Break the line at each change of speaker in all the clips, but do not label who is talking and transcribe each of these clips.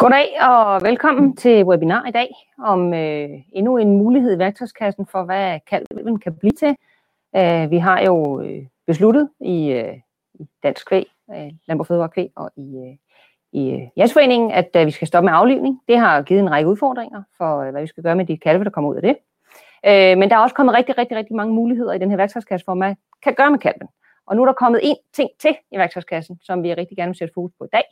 Goddag og velkommen til webinar i dag om øh, endnu en mulighed i værktøjskassen for, hvad kalven kan blive til. Uh, vi har jo øh, besluttet i, øh, i Dansk Kvæg, øh, Landbrug Fødevare Kvæg og i, øh, i øh, Jasforeningen, at øh, vi skal stoppe med aflivning. Det har givet en række udfordringer for, øh, hvad vi skal gøre med de kalve, der kommer ud af det. Øh, men der er også kommet rigtig, rigtig, rigtig mange muligheder i den her værktøjskasse for, hvad man kan gøre med kalven. Og nu er der kommet en ting til i værktøjskassen, som vi rigtig gerne vil sætte fokus på i dag,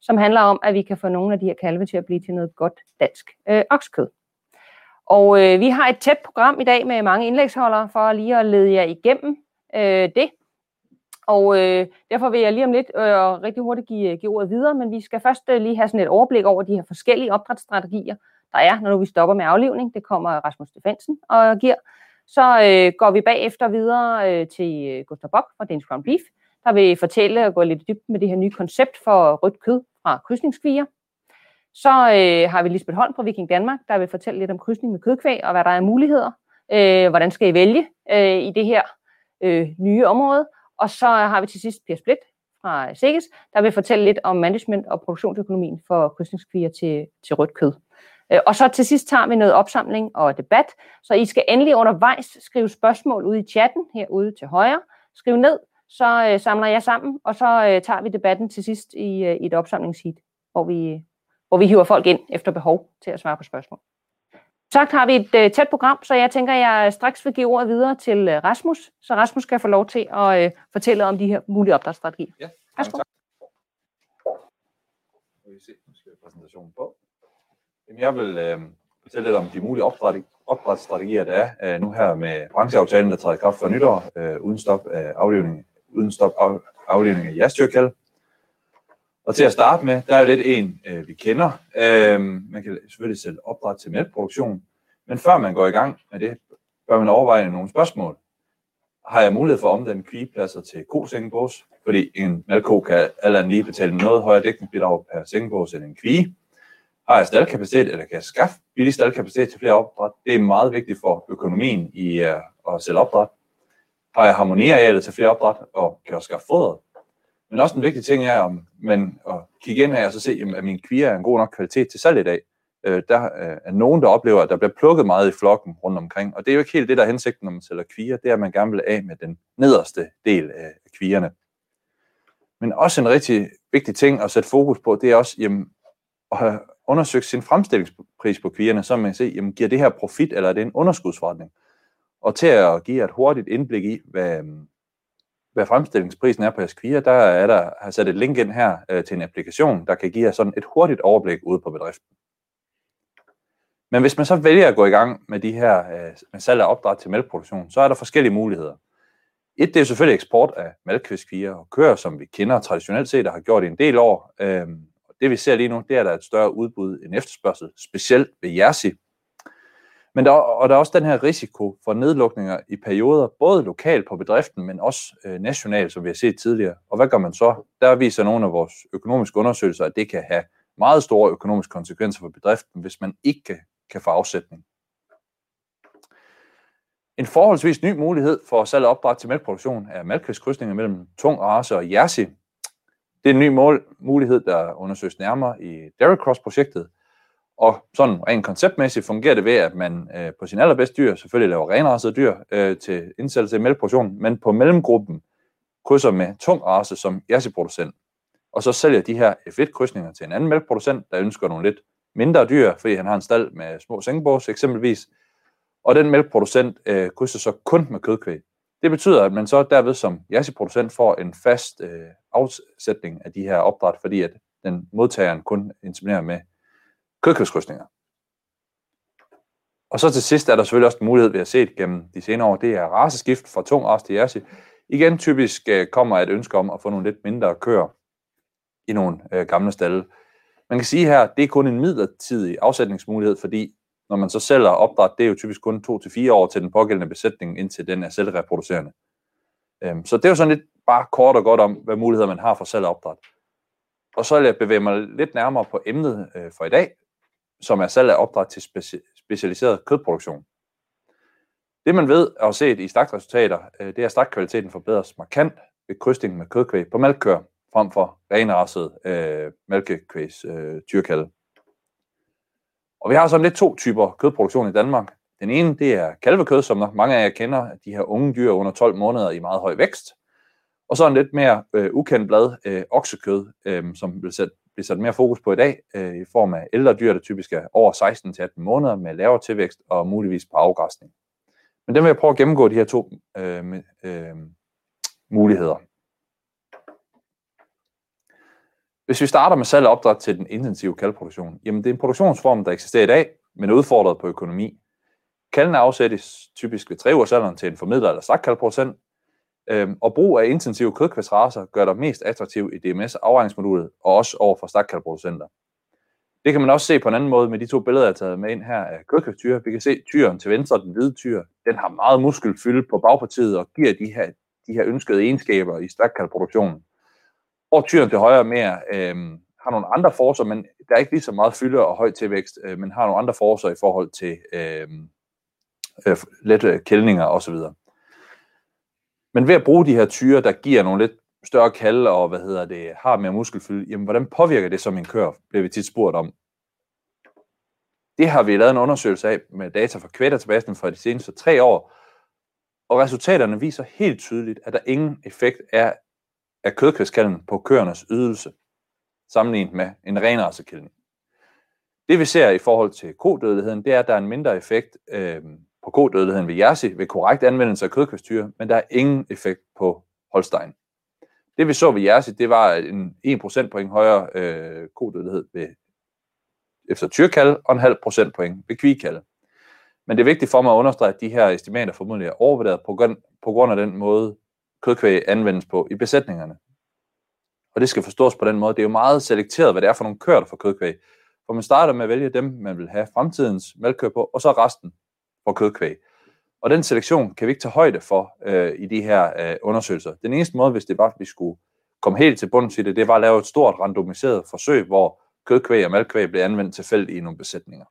som handler om, at vi kan få nogle af de her kalve til at blive til noget godt dansk øh, okskød. Og øh, vi har et tæt program i dag med mange indlægsholdere for lige at lede jer igennem øh, det. Og øh, derfor vil jeg lige om lidt øh, rigtig hurtigt give, give ordet videre, men vi skal først øh, lige have sådan et overblik over de her forskellige opdrætsstrategier, der er, når vi stopper med aflivning. Det kommer Rasmus Stefansen og giver. Så øh, går vi bagefter videre øh, til øh, Gustav Bock fra Danish Ground Beef, der vil fortælle og gå lidt dybt med det her nye koncept for rødt kød fra krydsningskviger. Så øh, har vi Lisbeth Holm fra Viking Danmark, der vil fortælle lidt om krydsning med kødkvæg og hvad der er muligheder. Øh, hvordan skal I vælge øh, i det her øh, nye område? Og så har vi til sidst Per Split fra Sikkes, der vil fortælle lidt om management og produktionsøkonomien for krydsningskviger til, til rødt kød. Øh, og så til sidst tager vi noget opsamling og debat, så I skal endelig undervejs skrive spørgsmål ud i chatten herude til højre. Skriv ned, så øh, samler jeg sammen, og så øh, tager vi debatten til sidst i, øh, i et opsamlingsheat, hvor vi, hvor vi hiver folk ind efter behov til at svare på spørgsmål. Sagt har vi et øh, tæt program, så jeg tænker, at jeg straks vil give ordet videre til øh, Rasmus, så Rasmus kan få lov til at øh, fortælle om de her mulige opdragsstrategier.
Ja,
Værsgo.
tak. Nu vi se, nu skal jeg præsentationen på. Jamen, jeg vil øh, fortælle lidt om de mulige opdrætsstrategier, der er øh, nu her med brancheaftalen, der træder i kraft for nytår, øh, uden stop af aflivning, uden stop af, aflivning af jastyrkald. Og til at starte med, der er jo lidt en, øh, vi kender. Øh, man kan selvfølgelig sætte opdræt til mælkeproduktion, men før man går i gang med det, bør man overveje nogle spørgsmål. Har jeg mulighed for at omdanne kvigepladser til kosengebås? Fordi en malko kan alt lige betale noget højere dækningsbidrag per sengebås end en kvige. Har jeg staldkapacitet, eller kan jeg skaffe billig staldkapacitet til flere opdræt? Det er meget vigtigt for økonomien i øh, at sælge opdræt. Har jeg harmoniarealet til flere opdræt, og kan jeg også skaffe fodret? Men også en vigtig ting er, om man at kigge ind her og så se, jamen, at min kvier er en god nok kvalitet til salg i dag. Øh, der øh, er nogen, der oplever, at der bliver plukket meget i flokken rundt omkring. Og det er jo ikke helt det, der er hensigten, når man sælger kvier. Det er, at man gerne vil af med den nederste del af kvierne. Men også en rigtig vigtig ting at sætte fokus på, det er også jamen, at have undersøgt sin fremstillingspris på kvierne, så man kan se, jamen, giver det her profit, eller er det en underskudsforretning? Og til at give et hurtigt indblik i, hvad, hvad fremstillingsprisen er på jeres kvier, der er der, har sat et link ind her øh, til en applikation, der kan give jer sådan et hurtigt overblik ude på bedriften. Men hvis man så vælger at gå i gang med de her øh, med salg af opdræt til mælkeproduktion, så er der forskellige muligheder. Et, det er selvfølgelig eksport af mælkekvistkvier og køer, som vi kender traditionelt set og har gjort i en del år. Øhm, det vi ser lige nu, det er, at der er et større udbud end efterspørgsel, specielt ved Jersey. Men der, og der er også den her risiko for nedlukninger i perioder, både lokalt på bedriften, men også øh, nationalt, som vi har set tidligere. Og hvad gør man så? Der viser nogle af vores økonomiske undersøgelser, at det kan have meget store økonomiske konsekvenser for bedriften, hvis man ikke kan, kan få afsætning. En forholdsvis ny mulighed for salg og opdræt til mælkeproduktion er mælkekvistkrydsninger mellem tung race og Jersey. Det er en ny mål, mulighed, der undersøges nærmere i Dairy Cross-projektet. Og sådan rent konceptmæssigt fungerer det ved, at man øh, på sin allerbedste dyr selvfølgelig laver renrassede dyr øh, til indsættelse i mælkeproduktion, men på mellemgruppen krydser med tung race som jersiproducent. Og så sælger de her F1-krydsninger til en anden mælkeproducent, der ønsker nogle lidt mindre dyr, fordi han har en stald med små sengebås eksempelvis. Og den mælkeproducent øh, krydser så kun med kødkvæg. Det betyder, at man så derved som Jersey-producent får en fast øh, afsætning af de her opdræt, fordi at den modtageren kun inseminerer med kødkødskrydsninger. Og så til sidst er der selvfølgelig også en mulighed, vi har set gennem de senere år, det er raceskift fra tung ras til Jersey. Igen typisk øh, kommer et ønske om at få nogle lidt mindre køer i nogle øh, gamle stalle. Man kan sige her, det er kun en midlertidig afsætningsmulighed, fordi når man så sælger opdræt, det er jo typisk kun 2-4 år til den pågældende besætning, indtil den er selvreproducerende. Øhm, så det er jo sådan lidt bare kort og godt om, hvad muligheder man har for salg og opdræt. Og så vil jeg bevæge mig lidt nærmere på emnet øh, for i dag, som er salg af opdræt til speci- specialiseret kødproduktion. Det man ved og har set i slagtresultater, øh, det er, at slagtkvaliteten forbedres markant ved krydsning med kødkvæg på mælkkør, frem for renrasset øh, mælkekvægs øh, tyrkalde. Og vi har sådan lidt to typer kødproduktion i Danmark. Den ene, det er kalvekød, som nok mange af jer kender, de her unge dyr under 12 måneder i meget høj vækst. Og så en lidt mere øh, ukendt blad, øh, oksekød, øh, som bliver sat, bliver sat mere fokus på i dag, øh, i form af ældre dyr, der typisk er over 16-18 måneder med lavere tilvækst og muligvis på afgræsning. Men den vil jeg prøve at gennemgå de her to øh, øh, muligheder. Hvis vi starter med salg og opdræt til den intensive kalvproduktion, jamen det er en produktionsform, der eksisterer i dag, men er udfordret på økonomi. Kalvene afsættes typisk ved tre ugers alderen til en formidler eller slagtkalvproducent, øhm, og brug af intensive kødkvæstraser gør dig mest attraktiv i DMS afregningsmodulet og også over for slagtkalvproducenter. Det kan man også se på en anden måde med de to billeder, jeg har taget med ind her af kødkvæstyre. Vi kan se tyren til venstre, den hvide tyr, den har meget muskelfylde på bagpartiet og giver de her, de her ønskede egenskaber i slagtkalvproduktionen. Hvor tyren til højre mere øh, har nogle andre forser, men der er ikke lige så meget fylde og høj tilvækst, øh, men har nogle andre forser i forhold til øhm, øh, øh, lette kældninger osv. Men ved at bruge de her tyre, der giver nogle lidt større kald og hvad hedder det, har mere muskelfylde, jamen hvordan påvirker det som en kør, bliver vi tit spurgt om. Det har vi lavet en undersøgelse af med data fra kvættertilbasen fra de seneste tre år, og resultaterne viser helt tydeligt, at der ingen effekt er af kødkvæskallen på køernes ydelse, sammenlignet med en renrassekældning. Det vi ser i forhold til kodødeligheden, det er, at der er en mindre effekt øh, på kodødeligheden ved jersi ved korrekt anvendelse af kødkvæstyre, men der er ingen effekt på Holstein. Det vi så ved jersi, det var en 1 procentpoint højere øh, kodødelighed ved, efter tyrkald og en halv procentpoint ved kvikalde. Men det er vigtigt for mig at understrege, at de her estimater formodentlig er overvurderet på grund, på grund af den måde, kødkvæg anvendes på i besætningerne. Og det skal forstås på den måde. Det er jo meget selekteret, hvad det er for nogle køer, der får kødkvæg. For man starter med at vælge dem, man vil have fremtidens malkøer på, og så resten for kødkvæg. Og den selektion kan vi ikke tage højde for øh, i de her øh, undersøgelser. Den eneste måde, hvis det var, at vi skulle komme helt til bunden til det, det var at lave et stort randomiseret forsøg, hvor kødkvæg og malkvæg blev anvendt tilfældigt i nogle besætninger.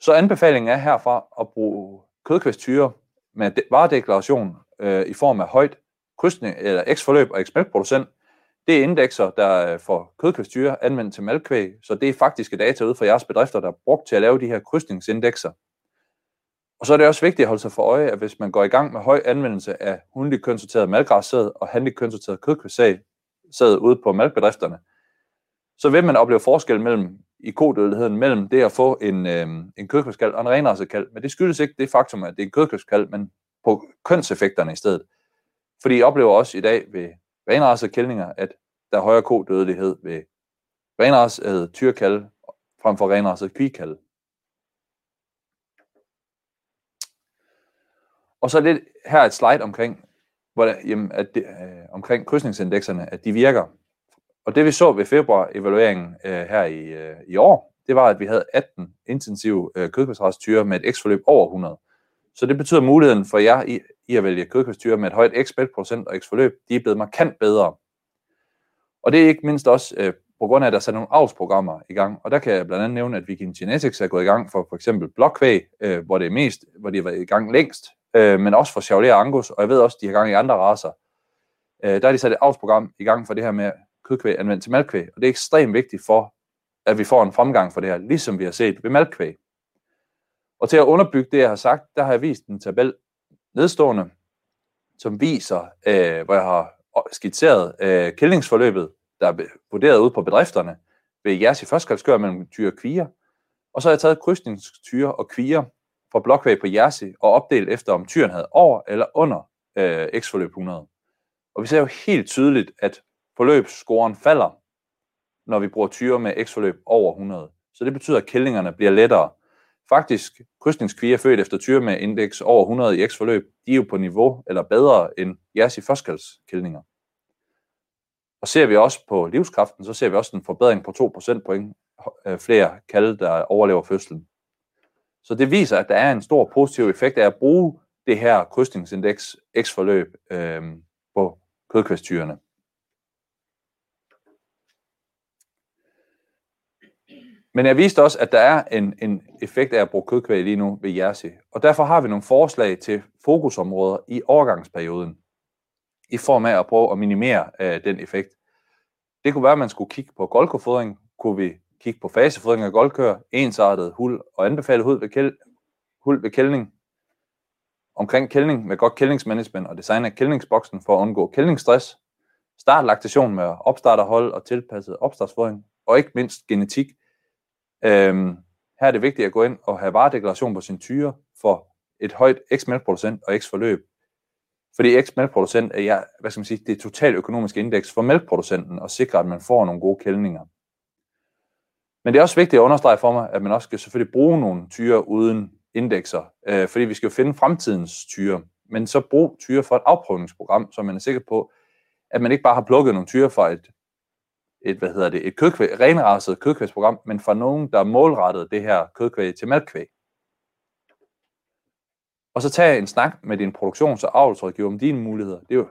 Så anbefalingen er herfra at bruge kødkvægstyre med varedeklaration øh, i form af højt krydsning, eller X-forløb og X-mælkproducent. Det er indekser, der øh, får kødkvæstyre anvendt til malkvæg, så det er faktiske data ud fra jeres bedrifter, der er brugt til at lave de her krydsningsindekser. Og så er det også vigtigt at holde sig for øje, at hvis man går i gang med høj anvendelse af hundelig kønsorteret malgræssæd og handelig kønsorteret kødkvægsæd ude på malkbedrifterne, så vil man opleve forskel mellem i kodødeligheden mellem det at få en, øh, en kødkvægskald og en renrassekald. Men det skyldes ikke det faktum, at det er en men på kønseffekterne i stedet. Fordi jeg oplever også i dag ved renrassekældninger, at der er højere kodødelighed ved renrasset øh, tyrkald frem for renraset kvikald. Og så lidt her et slide omkring, hvordan, jamen, at det, øh, omkring krydsningsindekserne, at de virker. Og det vi så ved februar-evalueringen øh, her i, øh, i år, det var, at vi havde 18 intensive øh, kødkvægsreststyre med et X-forløb over 100. Så det betyder, at muligheden for jer i, i at vælge kødkvægstyre med et højt X-procent og X-forløb, de er blevet markant bedre. Og det er ikke mindst også øh, på grund af, at der er sat nogle avlsprogrammer i gang. Og der kan jeg blandt andet nævne, at Viking Genetics er gået i gang for for eksempel blokkvæg, øh, hvor det er mest, hvor de har været i gang længst, øh, men også for Chevrolet Angus, og jeg ved også, at de har gang i andre raser. Øh, der er de sat et avlsprogram i gang for det her med kødkvæg anvendt til malkvæg, og det er ekstremt vigtigt for, at vi får en fremgang for det her, ligesom vi har set ved malkvæg. Og til at underbygge det, jeg har sagt, der har jeg vist en tabel nedstående, som viser, øh, hvor jeg har øh, skitseret øh, kældingsforløbet, der er vurderet ud på bedrifterne ved jeres i førstkalskør mellem tyre og kvier. Og så har jeg taget krydsningstyre og kvier fra blokvæg på Jersey og opdelt efter, om tyren havde over eller under øh, X-forløb 100. Og vi ser jo helt tydeligt, at forløbsscoren falder, når vi bruger tyre med X-forløb over 100. Så det betyder, at kællingerne bliver lettere. Faktisk, krydsningskvier født efter tyre med indeks over 100 i X-forløb, de er jo på niveau eller bedre end jeres i førstkaldskældninger. Og ser vi også på livskraften, så ser vi også en forbedring på 2 procentpoint øh, flere kalde, der overlever fødslen. Så det viser, at der er en stor positiv effekt af at bruge det her krydsningsindeks X-forløb øh, på kødkvæstyrene. Men jeg viste også, at der er en, en effekt af at bruge kødkvæg lige nu ved Jersey. Og derfor har vi nogle forslag til fokusområder i overgangsperioden, i form af at prøve at minimere øh, den effekt. Det kunne være, at man skulle kigge på golkofodring. Kunne vi kigge på fasefodring af goldkør, ensartet hul og anbefalet hul ved, kæld, hul ved kældning, omkring kældning med godt kældningsmanagement og design af kældningsboksen for at undgå kældningsstress, start laktation med opstarterhold og tilpasset opstartsfodring, og ikke mindst genetik. Øhm, her er det vigtigt at gå ind og have varedeklaration på sin tyre for et højt x-mælkproducent og x-forløb. Fordi x-mælkproducent er ja, hvad skal man sige, det totalt økonomiske indeks for mælkproducenten og sikre, at man får nogle gode kældninger. Men det er også vigtigt at understrege for mig, at man også skal selvfølgelig bruge nogle tyre uden indekser, øh, fordi vi skal jo finde fremtidens tyre. Men så brug tyre for et afprøvningsprogram, så man er sikker på, at man ikke bare har plukket nogle tyre fra et, et hvad hedder det, et kødkvæg, renraset kødkvægsprogram, men fra nogen, der målrettet det her kødkvæg til malkvæg. Og så tage en snak med din produktions- og avlsrådgiver om dine muligheder. Det er, jo,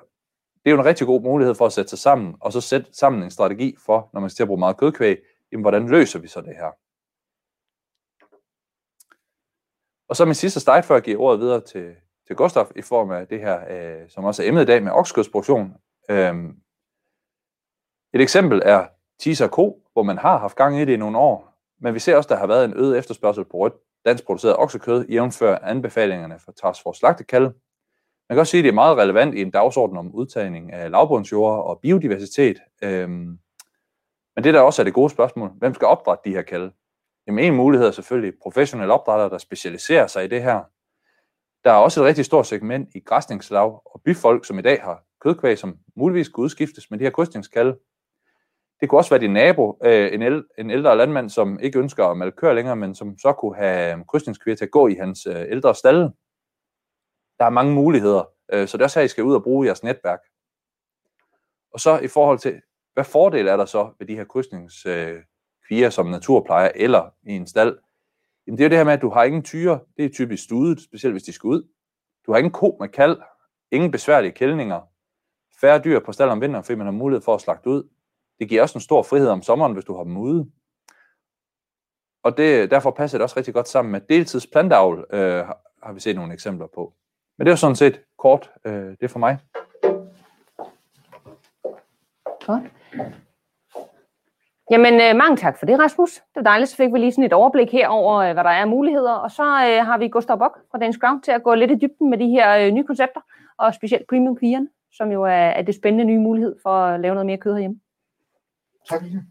det er jo en rigtig god mulighed for at sætte sig sammen, og så sætte sammen en strategi for, når man skal til at bruge meget kødkvæg, jamen hvordan løser vi så det her? Og så min sidste slide, før jeg giver ordet videre til, til Gustaf i form af det her, øh, som også er emnet i dag med oksekødsproduktion. Øhm, et eksempel er Tisa Co, hvor man har haft gang i det i nogle år, men vi ser også, at der har været en øget efterspørgsel på rødt dansk produceret oksekød, jævnfør anbefalingerne fra Task Force Slagtekald. Man kan også sige, at det er meget relevant i en dagsorden om udtagning af lavbundsjord og biodiversitet. Øhm, men det der også er det gode spørgsmål, hvem skal opdrætte de her kalde? Jamen en mulighed er selvfølgelig professionelle opdrættere, der specialiserer sig i det her. Der er også et rigtig stort segment i græsningslag og byfolk, som i dag har kødkvæg, som muligvis kan udskiftes med de her krydsningskalde. Det kunne også være din nabo, øh, en, el, en ældre landmand, som ikke ønsker at malkøre længere, men som så kunne have øh, krydsningskvier til at gå i hans øh, ældre stalle. Der er mange muligheder, øh, så det er også her, I skal ud og bruge jeres netværk. Og så i forhold til, hvad fordel er der så ved de her krydsningskvier øh, som naturplejer eller i en stald? Jamen det er jo det her med, at du har ingen tyre, det er typisk studet, specielt hvis de skal ud. Du har ingen ko med kald, ingen besværlige kældninger, færre dyr på stald om vinteren, fordi man har mulighed for at slagte ud. Det giver også en stor frihed om sommeren, hvis du har dem ude. Og det, derfor passer det også rigtig godt sammen med deltidsplantavl, øh, har vi set nogle eksempler på. Men det er jo sådan set kort, øh, det er for mig.
Godt. Jamen, øh, mange tak for det, Rasmus. Det var dejligt, så fik vi lige sådan et overblik her over, øh, hvad der er af muligheder. Og så øh, har vi Gustav Bock fra Dansk Ground til at gå lidt i dybden med de her øh, nye koncepter, og specielt premium kvierne, som jo er, er det spændende nye mulighed for at lave noget mere kød herhjemme.
Tak, Line.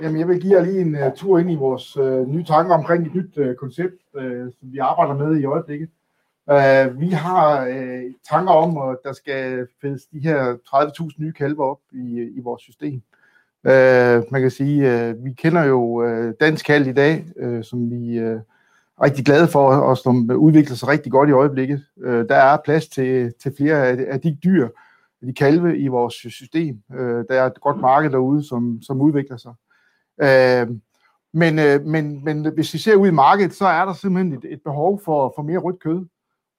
Jamen, jeg vil give jer lige en uh, tur ind i vores uh, nye tanker omkring et nyt uh, koncept, uh, som vi arbejder med i øjeblikket. Uh, vi har uh, tanker om, at der skal fældes de her 30.000 nye kalve op i, i vores system. Uh, man kan sige, uh, vi kender jo uh, dansk kalv i dag, uh, som vi uh, er rigtig glade for, og som udvikler sig rigtig godt i øjeblikket. Uh, der er plads til, til flere af, af de dyr, de kalve i vores system. Øh, der er et godt marked derude, som, som udvikler sig. Øh, men, øh, men, men hvis vi ser ud i markedet, så er der simpelthen et, et behov for, for mere rødt kød.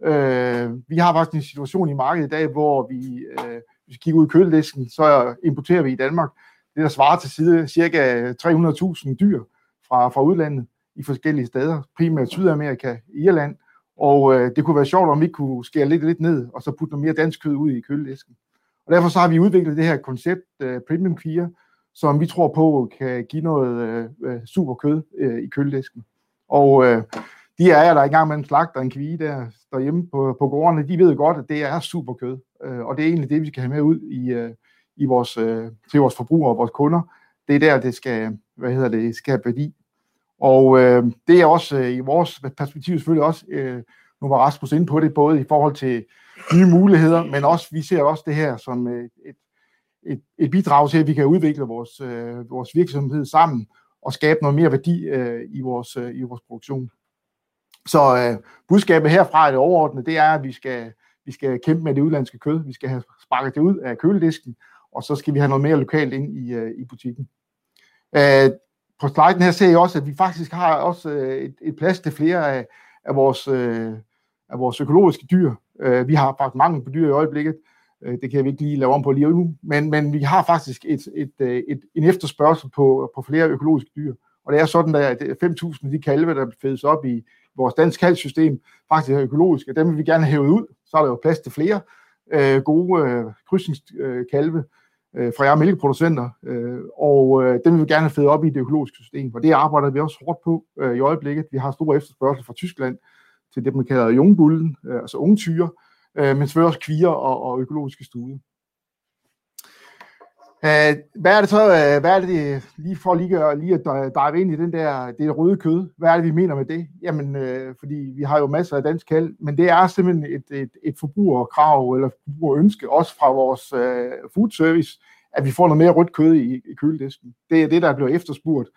Øh, vi har faktisk en situation i markedet i dag, hvor vi, øh, hvis vi kigger ud i køledisken, så importerer vi i Danmark det, der svarer til side cirka 300.000 dyr fra, fra udlandet i forskellige steder, primært Sydamerika, Irland, og øh, det kunne være sjovt, om vi kunne skære lidt, lidt ned, og så putte noget mere dansk kød ud i køledisken. Og derfor så har vi udviklet det her koncept, uh, Premium Queer, som vi tror på kan give noget øh, øh, uh, super kød uh, i køledisken. Og uh, de er der er i gang med en slagter en kvige der derhjemme på, på gårdene, de ved godt, at det er super kød. Uh, og det er egentlig det, vi skal have med ud i, uh, i vores, uh, til vores forbrugere og vores kunder. Det er der, det skal, hvad hedder det, skal have værdi. Og øh, det er også øh, i vores perspektiv selvfølgelig også, øh, nu var Rasmus inde på det, både i forhold til nye muligheder, men også, vi ser også det her som øh, et, et, et bidrag til, at vi kan udvikle vores, øh, vores virksomhed sammen og skabe noget mere værdi øh, i, vores, øh, i vores produktion. Så øh, budskabet herfra er det overordnede, det er, at vi skal, vi skal kæmpe med det udlandske kød, vi skal have sparket det ud af køledisken, og så skal vi have noget mere lokalt ind i, øh, i butikken. Øh, på sliden her ser I også, at vi faktisk har også øh, et, et plads til flere af, af, vores, øh, af vores økologiske dyr, Øh, vi har faktisk mangel på dyr i øjeblikket. Øh, det kan vi ikke lige lave om på lige nu. Men, men vi har faktisk et, et, et, et, en efterspørgsel på, på flere økologiske dyr. Og det er sådan, at 5.000 de kalve, der fødes op i vores dansk kalvsystem, faktisk er økologiske. Dem vil vi gerne hæve ud. Så er der jo plads til flere øh, gode øh, krydsningskalve. øh, fra jer mælkeproducenter, øh, og øh, den vil vi gerne have fedt op i det økologiske system, og det arbejder vi også hårdt på øh, i øjeblikket. Vi har store efterspørgsel fra Tyskland til det, man kalder jungbullen, øh, altså unge tyre, øh, men selvfølgelig også kvier og, og økologiske stude. Uh, hvad er det så, uh, hvad er det, lige for lige, lige at dive ind i den der, det der røde kød, hvad er det, vi mener med det? Jamen, uh, fordi vi har jo masser af dansk kald, men det er simpelthen et, et, et forbrugerkrav eller forbrugerønske, også fra vores uh, food service, at vi får noget mere rødt kød i, i køledisken. Det er det, der bliver efterspurgt.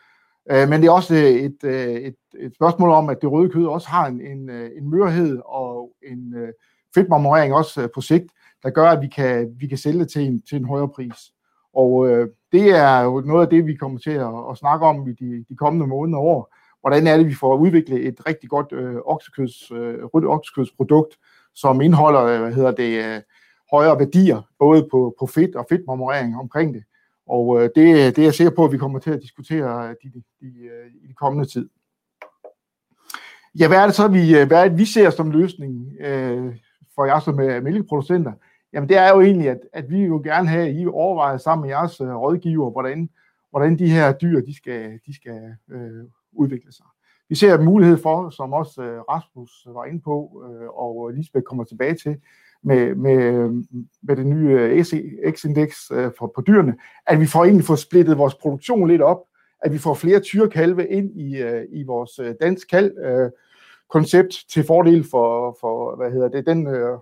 Øh, men det er også øh, et, øh, et, et spørgsmål om, at det røde kød også har en, en, øh, en mørhed og en øh, fedtmarmorering også på sigt, der gør, at vi kan, vi kan sælge det til en, til en højere pris. Og øh, det er jo noget af det, vi kommer til at, at snakke om i de, de kommende måneder og år. Hvordan er det, vi får udviklet et rigtig godt øh, oksekøds, øh, rødt oksekødsprodukt, som indeholder hvad hedder det, øh, højere værdier, både på, på fedt og fedtmarmorering omkring det. Og øh, det, det er jeg sikker på, at vi kommer til at diskutere øh, de, de, de, øh, i de kommende tid. Ja, hvad er det så, vi, øh, hvad er det, vi ser som løsning øh, for jer som øh, mælkeproducenter? Jamen det er jo egentlig, at, at vi jo gerne have, at I overvejer sammen med jeres øh, rådgiver, hvordan, hvordan de her dyr, de skal, de skal øh, udvikle sig. Vi ser en mulighed for, som også øh, Rasmus var inde på, øh, og Lisbeth kommer tilbage til, med, med, med det nye øh, X-indeks øh, for, på dyrene, at vi får egentlig får splittet vores produktion lidt op, at vi får flere tyrekalve ind i, øh, i vores øh, dansk kalv, øh, koncept til fordel for, for hvad hedder det, den øh,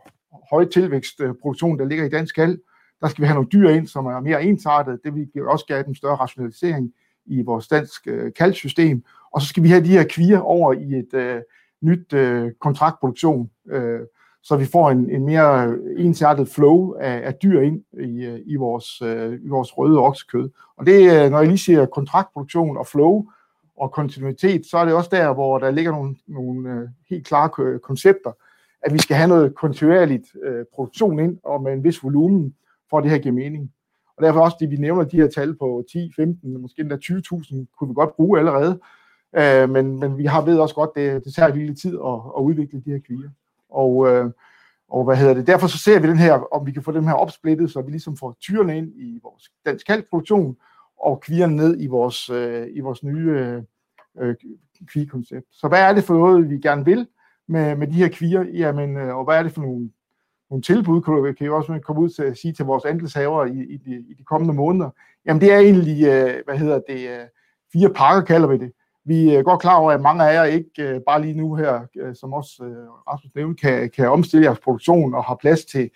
høje tilvækstproduktion, øh, der ligger i dansk kald. Der skal vi have nogle dyr ind, som er mere ensartet. Det vil også give en større rationalisering i vores dansk øh, kaldsystem. Og så skal vi have de her kvier over i et øh, nyt øh, kontraktproduktion, øh, så vi får en, en mere øh, ensartet flow af, af dyr ind i, øh, i, vores, øh, i vores røde oksekød. Og det, øh, når jeg lige siger kontraktproduktion og flow og kontinuitet, så er det også der, hvor der ligger nogle, nogle helt klare koncepter, at vi skal have noget kontinuerligt øh, produktion ind, og med en vis volumen, for at det her giver mening. Og derfor også, det vi nævner de her tal på 10, 15, måske endda 20.000, kunne vi godt bruge allerede. Øh, men, men vi har ved også godt, det, det tager lille tid at, at udvikle de her kvier. Og, øh, og hvad hedder det? Derfor så ser vi den her, om vi kan få dem her opsplittet, så vi ligesom får tyrene ind i vores dansk kalkproduktion, og kvierne ned i vores, øh, i vores nye øh, øh kvikoncept. Så hvad er det for noget, vi gerne vil? med, med de her kvier, jamen, øh, og hvad er det for nogle, nogle tilbud, kan, du, kan I også komme ud til at sige til vores andelshavere i, i, de, i de kommende måneder? Jamen det er egentlig, øh, hvad hedder det, øh, fire pakker kalder vi det. Vi er godt klar over, at mange af jer ikke øh, bare lige nu her, øh, som også Rasmus nævnte, kan, kan omstille jeres produktion og har plads til,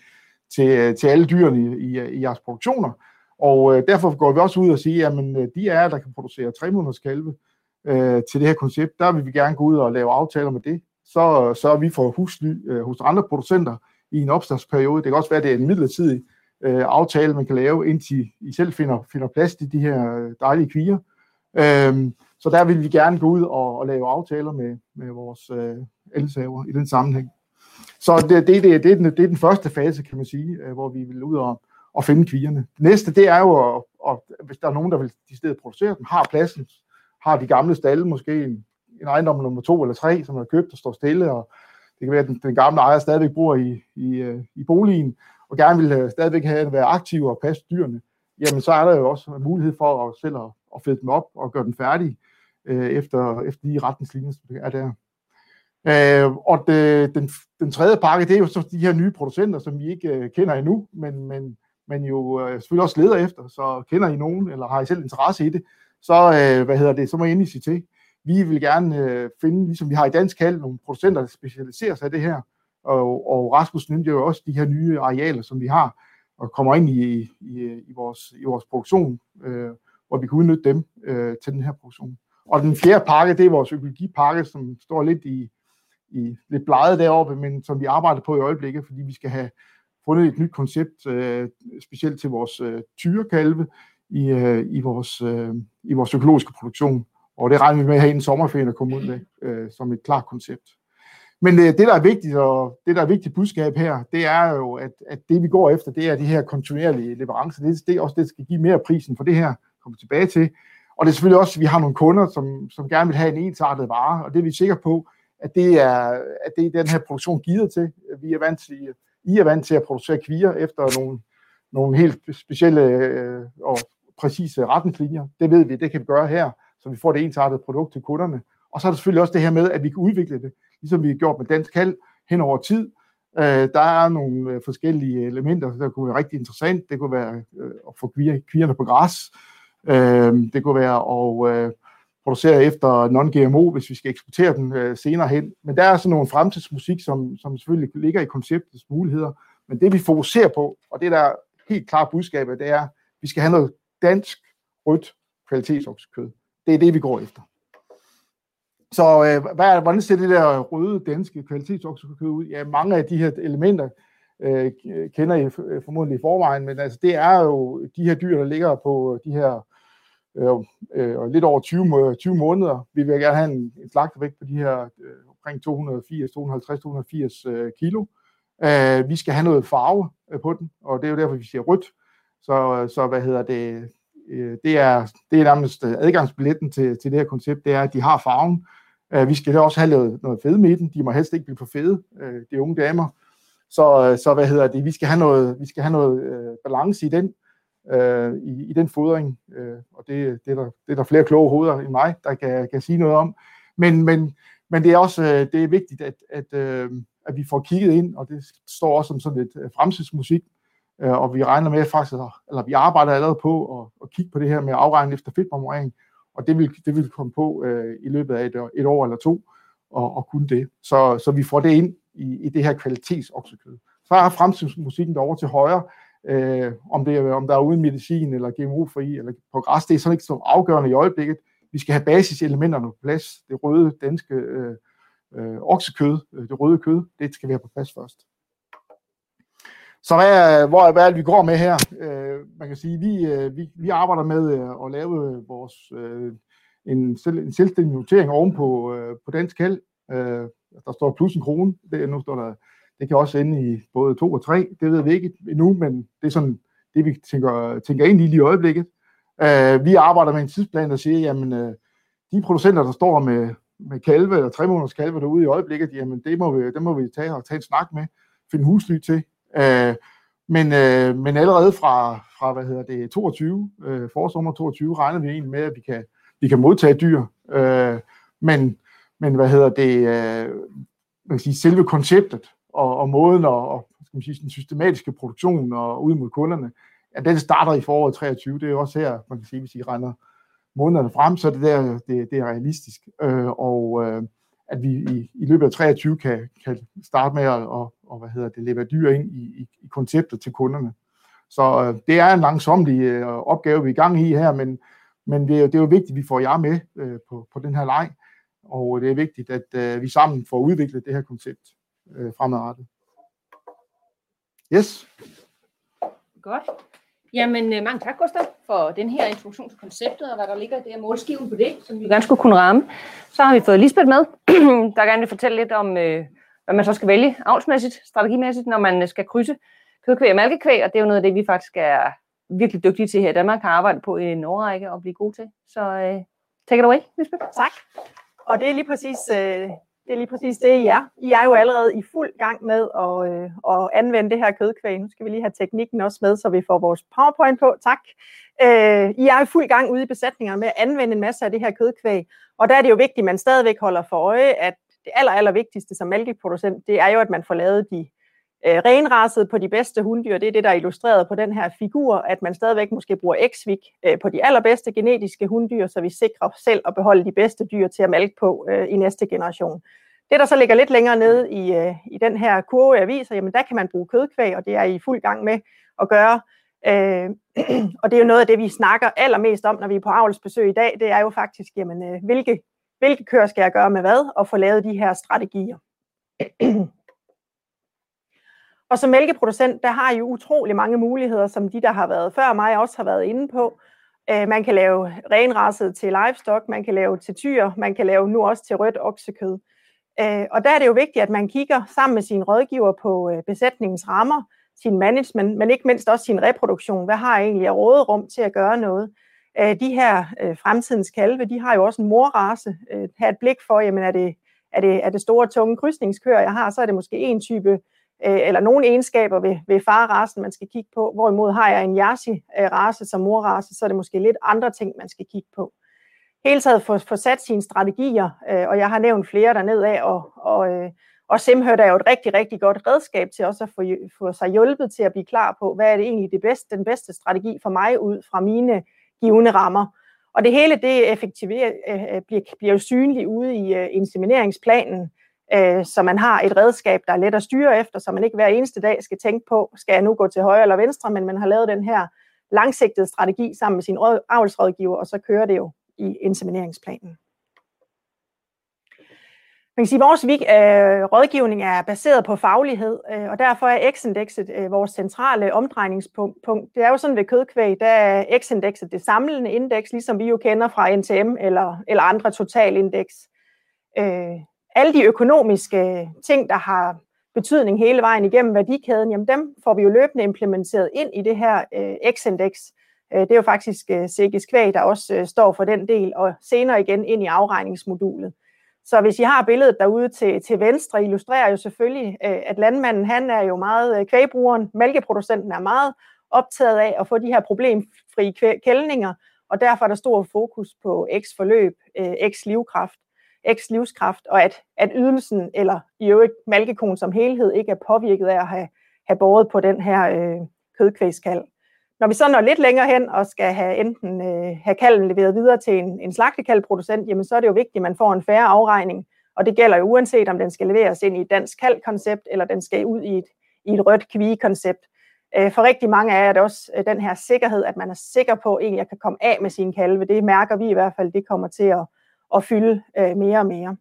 til, til alle dyrene i, i, i jeres produktioner. Og derfor går vi også ud og sige, at de er der kan producere 3 måneders kalve øh, til det her koncept, der vil vi gerne gå ud og lave aftaler med det så, så vi for husly øh, hos andre producenter i en opstartsperiode. Det kan også være, at det er en midlertidig øh, aftale, man kan lave, indtil I selv finder, finder plads til de her dejlige kvier. Øhm, så der vil vi gerne gå ud og, og lave aftaler med, med vores øh, elsaver i den sammenhæng. Så det, det, det, det, er den, det er den første fase, kan man sige, øh, hvor vi vil ud og, og finde kvierne. Næste, det er jo, at, at, hvis der er nogen, der vil de stedet producere dem, har pladsen, har de gamle stalle måske en en ejendom nummer to eller tre, som er købt og står stille, og det kan være, at den, den gamle ejer stadigvæk bor i, i, øh, i boligen, og gerne vil øh, stadigvæk have, være aktiv og passe dyrene, jamen så er der jo også mulighed for at selv at, at fede dem op og gøre den færdig øh, efter, efter de retningslinjer, som er der. Øh, og det, den, den tredje pakke, det er jo så de her nye producenter, som vi ikke øh, kender endnu, men, men, men jo øh, selvfølgelig også leder efter, så kender I nogen, eller har I selv interesse i det, så, øh, hvad hedder det, så må I endelig sige til. Vi vil gerne øh, finde, ligesom vi har i dansk hal, nogle producenter, der specialiserer sig i det her. Og, og Rasmus nævnte jo også de her nye arealer, som vi har, og kommer ind i, i, i, vores, i vores produktion, øh, hvor vi kan udnytte dem øh, til den her produktion. Og den fjerde pakke, det er vores økologipakke, som står lidt i, i lidt bleget deroppe, men som vi arbejder på i øjeblikket, fordi vi skal have fundet et nyt koncept, øh, specielt til vores øh, tyrekalve i, øh, i, vores, øh, i vores økologiske produktion. Og det regner vi med at have en sommerferie at komme ud med øh, som et klart koncept. Men øh, det, der er vigtigt, og det, der er vigtigt budskab her, det er jo, at, at det, vi går efter, det er de her kontinuerlige leverancer. Det, det er også det, der skal give mere prisen for det her, kommer tilbage til. Og det er selvfølgelig også, at vi har nogle kunder, som, som gerne vil have en ensartet vare, og det er vi sikre på, at det er, at det er den her produktion givet til. Vi er vant til, I er vant til at producere kvier efter nogle, nogle helt specielle øh, og præcise retningslinjer. Det ved vi, det kan vi gøre her, så vi får det ensartede produkt til kunderne. Og så er der selvfølgelig også det her med, at vi kan udvikle det, ligesom vi har gjort med dansk kald hen over tid. Øh, der er nogle øh, forskellige elementer, der kunne være rigtig interessant. Det kunne være øh, at få kvierne på græs. Øh, det kunne være at øh, producere efter non-GMO, hvis vi skal eksportere den øh, senere hen. Men der er sådan nogle fremtidsmusik, som, som selvfølgelig ligger i konceptets muligheder. Men det vi fokuserer på, og det der er helt klart budskabet, det er, at vi skal have noget dansk rødt kvalitetsoksekød. Det er det, vi går efter. Så øh, hvad er, hvordan ser det der røde danske kvalitetsoksekød ud? Ja, mange af de her elementer øh, kender I formodentlig i forvejen, men altså, det er jo de her dyr, der ligger på de her øh, øh, lidt over 20, 20 måneder. Vi vil gerne have en, en slagtevægt på de her øh, omkring 280, 250, 280 øh, kilo. Øh, vi skal have noget farve øh, på den, og det er jo derfor, vi siger rødt. Så, øh, så hvad hedder det? Øh, det er, det er nærmest øh, adgangsbilletten til, til det her koncept, det er, at de har farven. Øh, vi skal også have noget, noget fedme i den. De må helst ikke blive for fede, øh, de unge damer. Så, øh, så hvad hedder det? Vi skal have noget, vi skal have noget øh, balance i den, øh, i, i den fodring. Øh, og det, det, er der, det er der flere kloge hoveder end mig, der kan, kan sige noget om. Men, men, men det er også øh, det er vigtigt, at, at, øh, at vi får kigget ind, og det står også som sådan lidt øh, fremtidsmusik, øh, og vi regner med faktisk, eller vi arbejder allerede på at, at kigge på det her med afregning efter fedtmarmorering, og det vil, det vil komme på øh, i løbet af et, et år eller to, og, og kunne det. Så, så vi får det ind i, i det her kvalitetsoksekød. Så er fremtidsmusikken derovre til højre, øh, om, det er, om der er uden medicin, eller GMO-fri, eller på græs, det er sådan ikke så afgørende i øjeblikket. Vi skal have basiselementerne på plads. Det røde danske øh, øh, oksekød, øh, det røde kød, det skal vi have på plads først. Så hvad er, hvor, hvad er det, vi går med her? Øh, man kan sige, vi, øh, vi, vi arbejder med øh, at lave øh, vores, øh, en, selv, en selvstændig notering ovenpå øh, på dansk kald. Øh, der står plus en krone. Det, nu står der, det kan også ende i både 2 og 3. Det ved vi ikke endnu, men det er sådan det, vi tænker, tænker ind i lige i øjeblikket. Øh, vi arbejder med en tidsplan, der siger, jamen øh, de producenter, der står med, med kalve eller tre måneders kalve derude i øjeblikket, jamen det må vi, det må vi tage og tage en snak med, finde husly til, Øh, men, øh, men allerede fra, fra hvad hedder det, 22, øh, forsommer 22, regner vi egentlig med, at vi kan, vi kan modtage dyr. Øh, men, men hvad hedder det, øh, man kan sige, selve konceptet og, og måden og, og skal man sige, den systematiske produktion og ud mod kunderne, ja, den starter i foråret 23. Det er jo også her, man kan sige, hvis I regner månederne frem, så er det der, det, det er realistisk. Øh, og øh, at vi i, i løbet af 23 kan, kan starte med at og, og, hvad hedder det, levere dyr ind i, i, i konceptet til kunderne. Så øh, det er en langsomlig øh, opgave, vi er i gang i her, men, men det, er, det er jo vigtigt, at vi får jer med øh, på, på den her leg, og det er vigtigt, at øh, vi sammen får udviklet det her koncept øh, fremadrettet. Yes.
Godt. Jamen, øh, mange tak, Gustav, for den her introduktion til konceptet, og hvad der ligger i det her målskiven på det, som vi gerne skulle kunne ramme. Så har vi fået Lisbeth med, der gerne vil fortælle lidt om, øh, hvad man så skal vælge avlsmæssigt, strategimæssigt, når man skal krydse kødkvæg og malkekvæg, og det er jo noget af det, vi faktisk er virkelig dygtige til her i Danmark, har arbejdet på i en årrække og blive gode til. Så uh, take it away, Lisbeth.
Tak. Og det er lige præcis uh, det er lige præcis det, I er. I er jo allerede i fuld gang med at, øh, at anvende det her kødkvæg. Nu skal vi lige have teknikken også med, så vi får vores PowerPoint på. Tak. Øh, I er i fuld gang ude i besætningerne med at anvende en masse af det her kødkvæg. Og der er det jo vigtigt, at man stadigvæk holder for øje, at det aller, aller vigtigste som mælkeproducent, det er jo, at man får lavet de øh, renraset på de bedste hunddyr. Det er det, der er illustreret på den her figur, at man stadigvæk måske bruger X-Vik øh, på de allerbedste genetiske hunddyr, så vi sikrer selv at beholde de bedste dyr til at malke på øh, i næste generation. Det, der så ligger lidt længere nede i, øh, i den her kurve, jeg viser, jamen der kan man bruge kødkvæg, og det er I fuld gang med at gøre. Øh, og det er jo noget af det, vi snakker allermest om, når vi er på avlsbesøg i dag, det er jo faktisk, jamen, øh, hvilke, hvilke køer skal jeg gøre med hvad, og få lavet de her strategier. Og som mælkeproducent, der har I utrolig mange muligheder, som de, der har været før mig, også har været inde på. Øh, man kan lave renraset til livestock, man kan lave til tyr, man kan lave nu også til rødt oksekød. Øh, og der er det jo vigtigt, at man kigger sammen med sine rådgiver på øh, besætningens rammer, sin management, men ikke mindst også sin reproduktion. Hvad har jeg egentlig af råderum til at gøre noget? De her fremtidens kalve, de har jo også en morrace. Have et blik for, jamen er det, er det, er det store, tunge krydsningskøer, jeg har, så er det måske en type øh, Øh, eller nogle egenskaber ved, ved farrasen, man skal kigge på. Hvorimod har jeg en Jersey-race øh, som morrace, så er det måske lidt andre ting, man skal kigge på. Helt taget få, få sat sine strategier, øh, og jeg har nævnt flere dernede af, og, og, øh, og Simhørt er jo et rigtig, rigtig godt redskab til også at få, få sig hjulpet til at blive klar på, hvad er det egentlig det bedste, den bedste strategi for mig ud fra mine givende rammer. Og det hele det effektiverer, øh, bliver, bliver jo synligt ude i insemineringsplanen, øh, så man har et redskab, der er let at styre efter, så man ikke hver eneste dag skal tænke på, skal jeg nu gå til højre eller venstre, men man har lavet den her langsigtede strategi sammen med sin avlsrådgiver, og så kører det jo i insemineringsplanen. Man kan sige, at vores øh, rådgivning er baseret på faglighed, øh, og derfor er X-indekset øh, vores centrale omdrejningspunkt. Det er jo sådan ved kødkvæg, der er X-indekset det samlende indeks, ligesom vi jo kender fra NTM eller, eller andre totalindeks. Øh, alle de økonomiske ting, der har betydning hele vejen igennem værdikæden, jamen dem får vi jo løbende implementeret ind i det her øh, X-indeks. Øh, det er jo faktisk øh, Sikkes Kvæg, der også øh, står for den del, og senere igen ind i afregningsmodulet. Så hvis I har billedet derude til, til venstre, illustrerer jo selvfølgelig, øh, at landmanden han er jo meget, øh, kvægbrugeren, mælkeproducenten er meget optaget af at få de her problemfri kældninger, og derfor er der stor fokus på X-forløb, øh, X-livkraft, X-livskraft, og at, at ydelsen, eller i øvrigt malkekonen som helhed, ikke er påvirket af at have, have båret på den her øh, kødkvægskald. Når vi så når lidt længere hen og skal have enten øh, have kalven leveret videre til en, en slagtekalvproducent, jamen så er det jo vigtigt, at man får en færre afregning. Og det gælder jo uanset, om den skal leveres ind i et dansk kaldkoncept, eller den skal ud i et, i et rødt kvigekoncept. Øh, for rigtig mange af jer er det også øh, den her sikkerhed, at man er sikker på, at jeg kan komme af med sine kalve. Det mærker vi i hvert fald, det kommer til at, at fylde øh, mere og mere.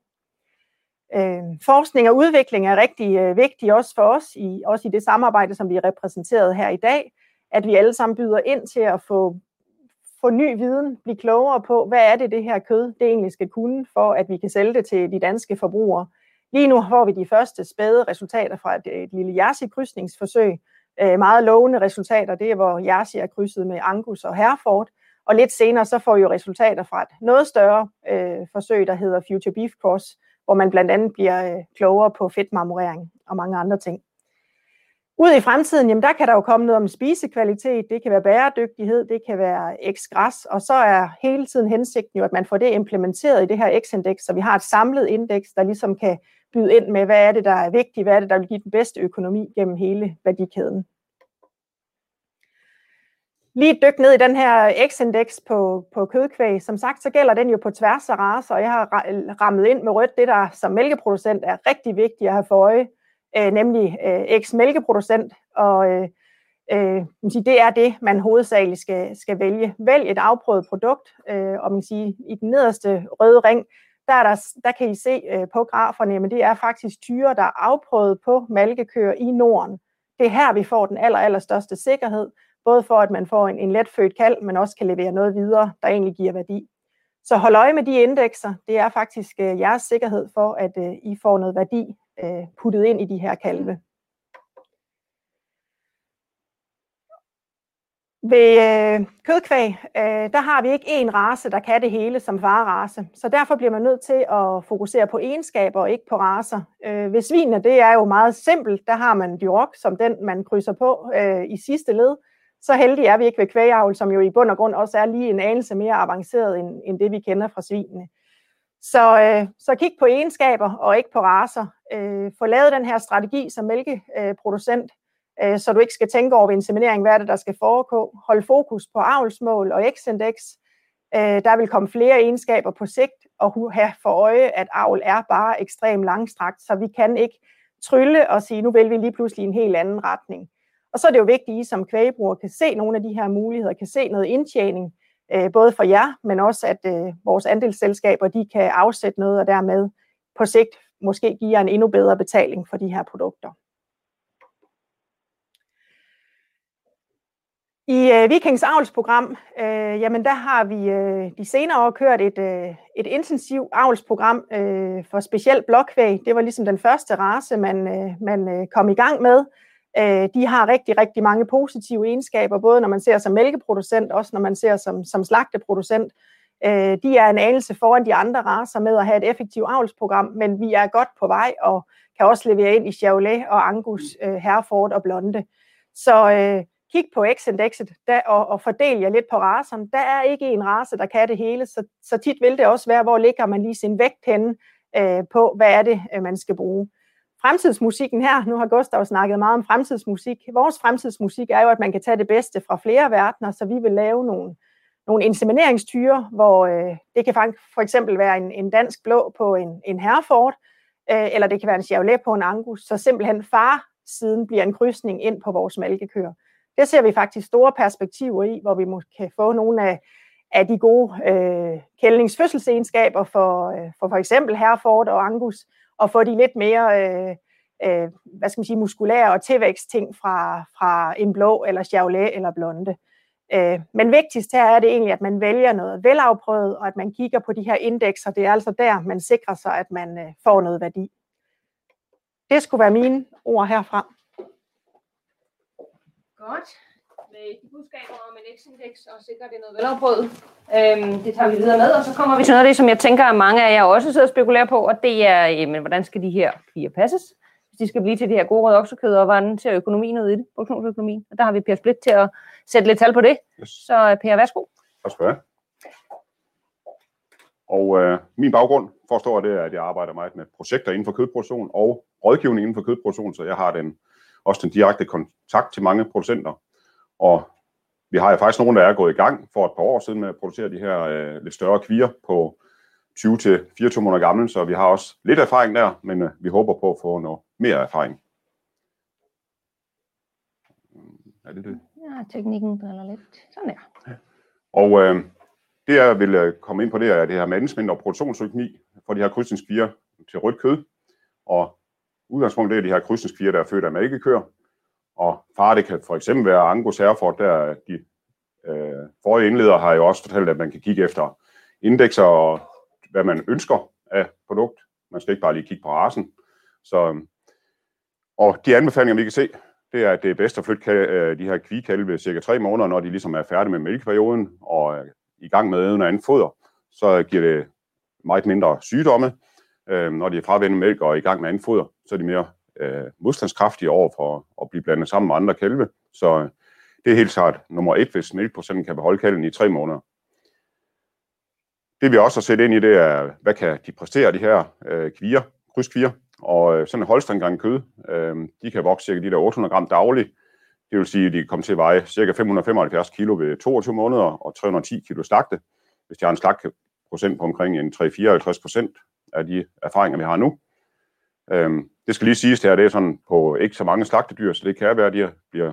Øh, forskning og udvikling er rigtig øh, vigtig også for os, i, også i det samarbejde, som vi er repræsenteret her i dag at vi alle sammen byder ind til at få, få ny viden, blive klogere på, hvad er det, det her kød, det egentlig skal kunne, for at vi kan sælge det til de danske forbrugere. Lige nu får vi de første spæde resultater fra et, et lille Jersey-krydsningsforsøg. Øh, meget lovende resultater, det er, hvor Jersey er krydset med Angus og Hereford. Og lidt senere så får vi jo resultater fra et noget større øh, forsøg, der hedder Future Beef Cross, hvor man blandt andet bliver øh, klogere på fedtmarmorering og mange andre ting. Ud i fremtiden, jamen der kan der jo komme noget om spisekvalitet, det kan være bæredygtighed, det kan være x-græs, og så er hele tiden hensigten jo, at man får det implementeret i det her x-indeks, så vi har et samlet indeks, der ligesom kan byde ind med, hvad er det, der er vigtigt, hvad er det, der vil give den bedste økonomi gennem hele værdikæden. Lige dyk ned i den her x-indeks på, på kødkvæg. Som sagt, så gælder den jo på tværs af raser, og jeg har rammet ind med rødt det, der som mælkeproducent er rigtig vigtigt at have for øje øh, nemlig øh, X-mælkeproducent, og øh, øh, det er det, man hovedsageligt skal, skal vælge. Vælg et afprøvet produkt, øh, og man siger, i den nederste røde ring, der, er der, der kan I se øh, på graferne, men det er faktisk tyre, der er afprøvet på malkekøer i Norden. Det er her, vi får den aller, aller største sikkerhed, både for, at man får en, en letfødt kald, men også kan levere noget videre, der egentlig giver værdi. Så hold øje med de indekser. Det er faktisk øh, jeres sikkerhed for, at øh, I får noget værdi øh, puttet ind i de her kalve. Ved øh, kødkvæg, øh, der har vi ikke én race, der kan det hele som farerace. Så derfor bliver man nødt til at fokusere på egenskaber og ikke på racer. Øh, ved svinene, det er jo meget simpelt. Der har man Duroc som den, man krydser på øh, i sidste led. Så heldige er vi ikke ved kvægavl, som jo i bund og grund også er lige en anelse mere avanceret end, end det, vi kender fra svinene. Så, øh, så kig på egenskaber og ikke på raser. Øh, få lavet den her strategi som mælkeproducent, øh, så du ikke skal tænke over ved inseminering, hvad er det, der skal foregå. Hold fokus på avlsmål og x-indeks. Øh, der vil komme flere egenskaber på sigt, og have for øje, at avl er bare ekstremt langstrakt, så vi kan ikke trylle og sige, nu vil vi lige pludselig en helt anden retning. Og så er det jo vigtigt, at I som kvægebruger kan se nogle af de her muligheder, kan se noget indtjening, øh, både for jer, men også at øh, vores andelsselskaber, de kan afsætte noget, og dermed på sigt måske give jer en endnu bedre betaling for de her produkter. I øh, Vikings avlsprogram, øh, jamen der har vi øh, de senere år kørt et, øh, et intensivt avlsprogram øh, for specielt blokkvæg. Det var ligesom den første race, man, øh, man øh, kom i gang med. Øh, de har rigtig, rigtig mange positive egenskaber, både når man ser som mælkeproducent, også når man ser som, som slagteproducent. Øh, de er en anelse foran de andre raser med at have et effektivt avlsprogram, men vi er godt på vej og kan også levere ind i Chevrolet og Angus, øh, Hereford og Blonde. Så øh, kig på X-indekset og, og fordel jer lidt på raserne. Der er ikke en race, der kan det hele, så, så tit vil det også være, hvor ligger man lige sin vægt henne øh, på, hvad er det, øh, man skal bruge. Fremtidsmusikken her, nu har Gustav snakket meget om fremtidsmusik. Vores fremtidsmusik er jo, at man kan tage det bedste fra flere verdener, så vi vil lave nogle, nogle insemineringstyre, hvor øh, det kan for eksempel være en, en dansk blå på en, en Hereford, øh, eller det kan være en Chevrolet på en Angus, så simpelthen far siden bliver en krydsning ind på vores malkekøer. Det ser vi faktisk store perspektiver i, hvor vi kan få nogle af, af de gode øh, kældningsfødselsegenskaber for, øh, for for eksempel Hereford og Angus, og få de lidt mere øh, øh, hvad skal man sige, muskulære og tilvækstting fra, fra en blå eller Chevrolet eller blonde. Øh, men vigtigst her er det egentlig, at man vælger noget velafprøvet, og at man kigger på de her indekser. Det er altså der, man sikrer sig, at man øh, får noget værdi. Det skulle være mine ord herfra.
Godt. De budskaber om en X-indeks og sikkert det er noget velafprøvet. Øhm, det tager vi videre med, og så kommer vi til noget af det, som jeg tænker, at mange af jer også sidder og spekulerer på, og det er, jamen, hvordan skal de her fire passes? Hvis de skal blive til det her gode røde oksekød, og hvordan ser økonomien ud i det, produktionsøkonomien? Og der har vi Per Split til at sætte lidt tal på det. Yes. Så Per, værsgo.
Tak skal du have. Og øh, min baggrund forstår det, at jeg arbejder meget med projekter inden for kødproduktion og rådgivning inden for kødproduktion, så jeg har den, også den direkte kontakt til mange producenter. Og vi har jo faktisk nogen, der er gået i gang for et par år siden med at producere de her øh, lidt større kvier på 20-24 måneder gamle, så vi har også lidt erfaring der, men øh, vi håber på at få noget mere erfaring.
Er det det? Ja, teknikken driller lidt. Sådan der.
Og øh, det jeg vil øh, komme ind på, det er det her management og produktionsøkonomi for de her krydsningskvier til rødt kød. Og udgangspunktet er de her krydsningskvier, der er født af mælkekøer. Og far, det kan for eksempel være Angus Herford, der de øh, forrige indledere har jo også fortalt, at man kan kigge efter indekser og hvad man ønsker af produkt. Man skal ikke bare lige kigge på rasen. Så, og de anbefalinger, vi kan se, det er, at det er bedst at flytte øh, de her kvikalve cirka tre måneder, når de ligesom er færdige med mælkeperioden og er i gang med noget andet foder. Så giver det meget mindre sygdomme. Øh, når de er fravendt mælk og er i gang med andet foder, så er de mere øh, modstandskraftige over for at blive blandet sammen med andre kalve. Så øh, det er helt klart nummer et, hvis mælkprocenten kan beholde kalven i tre måneder. Det vi også har set ind i, det er, hvad kan de præstere, de her øh, kvier, krydskvier. Og øh, sådan en holsteingang kød, øh, de kan vokse cirka de der 800 gram dagligt. Det vil sige, at de kan komme til at veje cirka 575 kilo ved 22 måneder og 310 kilo slagte. Hvis de har en slagteprocent på omkring en 3-54 procent af de erfaringer, vi har nu. Øhm, det skal lige siges her, det er sådan på ikke så mange slagtedyr, så det kan være, at de bliver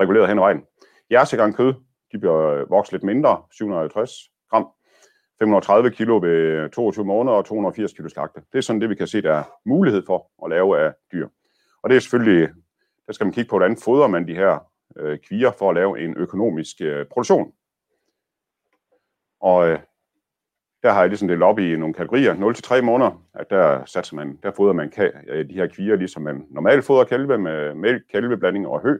reguleret hen ad vejen. Jersegang kød, de bliver øh, vokset lidt mindre, 750 gram, 530 kilo ved 22 måneder og 280 kilo slagte. Det er sådan det, vi kan se, der er mulighed for at lave af dyr. Og det er selvfølgelig, der skal man kigge på, hvordan fodrer man de her øh, kvier for at lave en økonomisk øh, produktion. Og øh, der har jeg ligesom delt op i nogle kategorier, 0-3 måneder, at der satser man, der fodrer man de her kvier, ligesom man normalt fodrer kalve med mælk, kalveblanding og hø.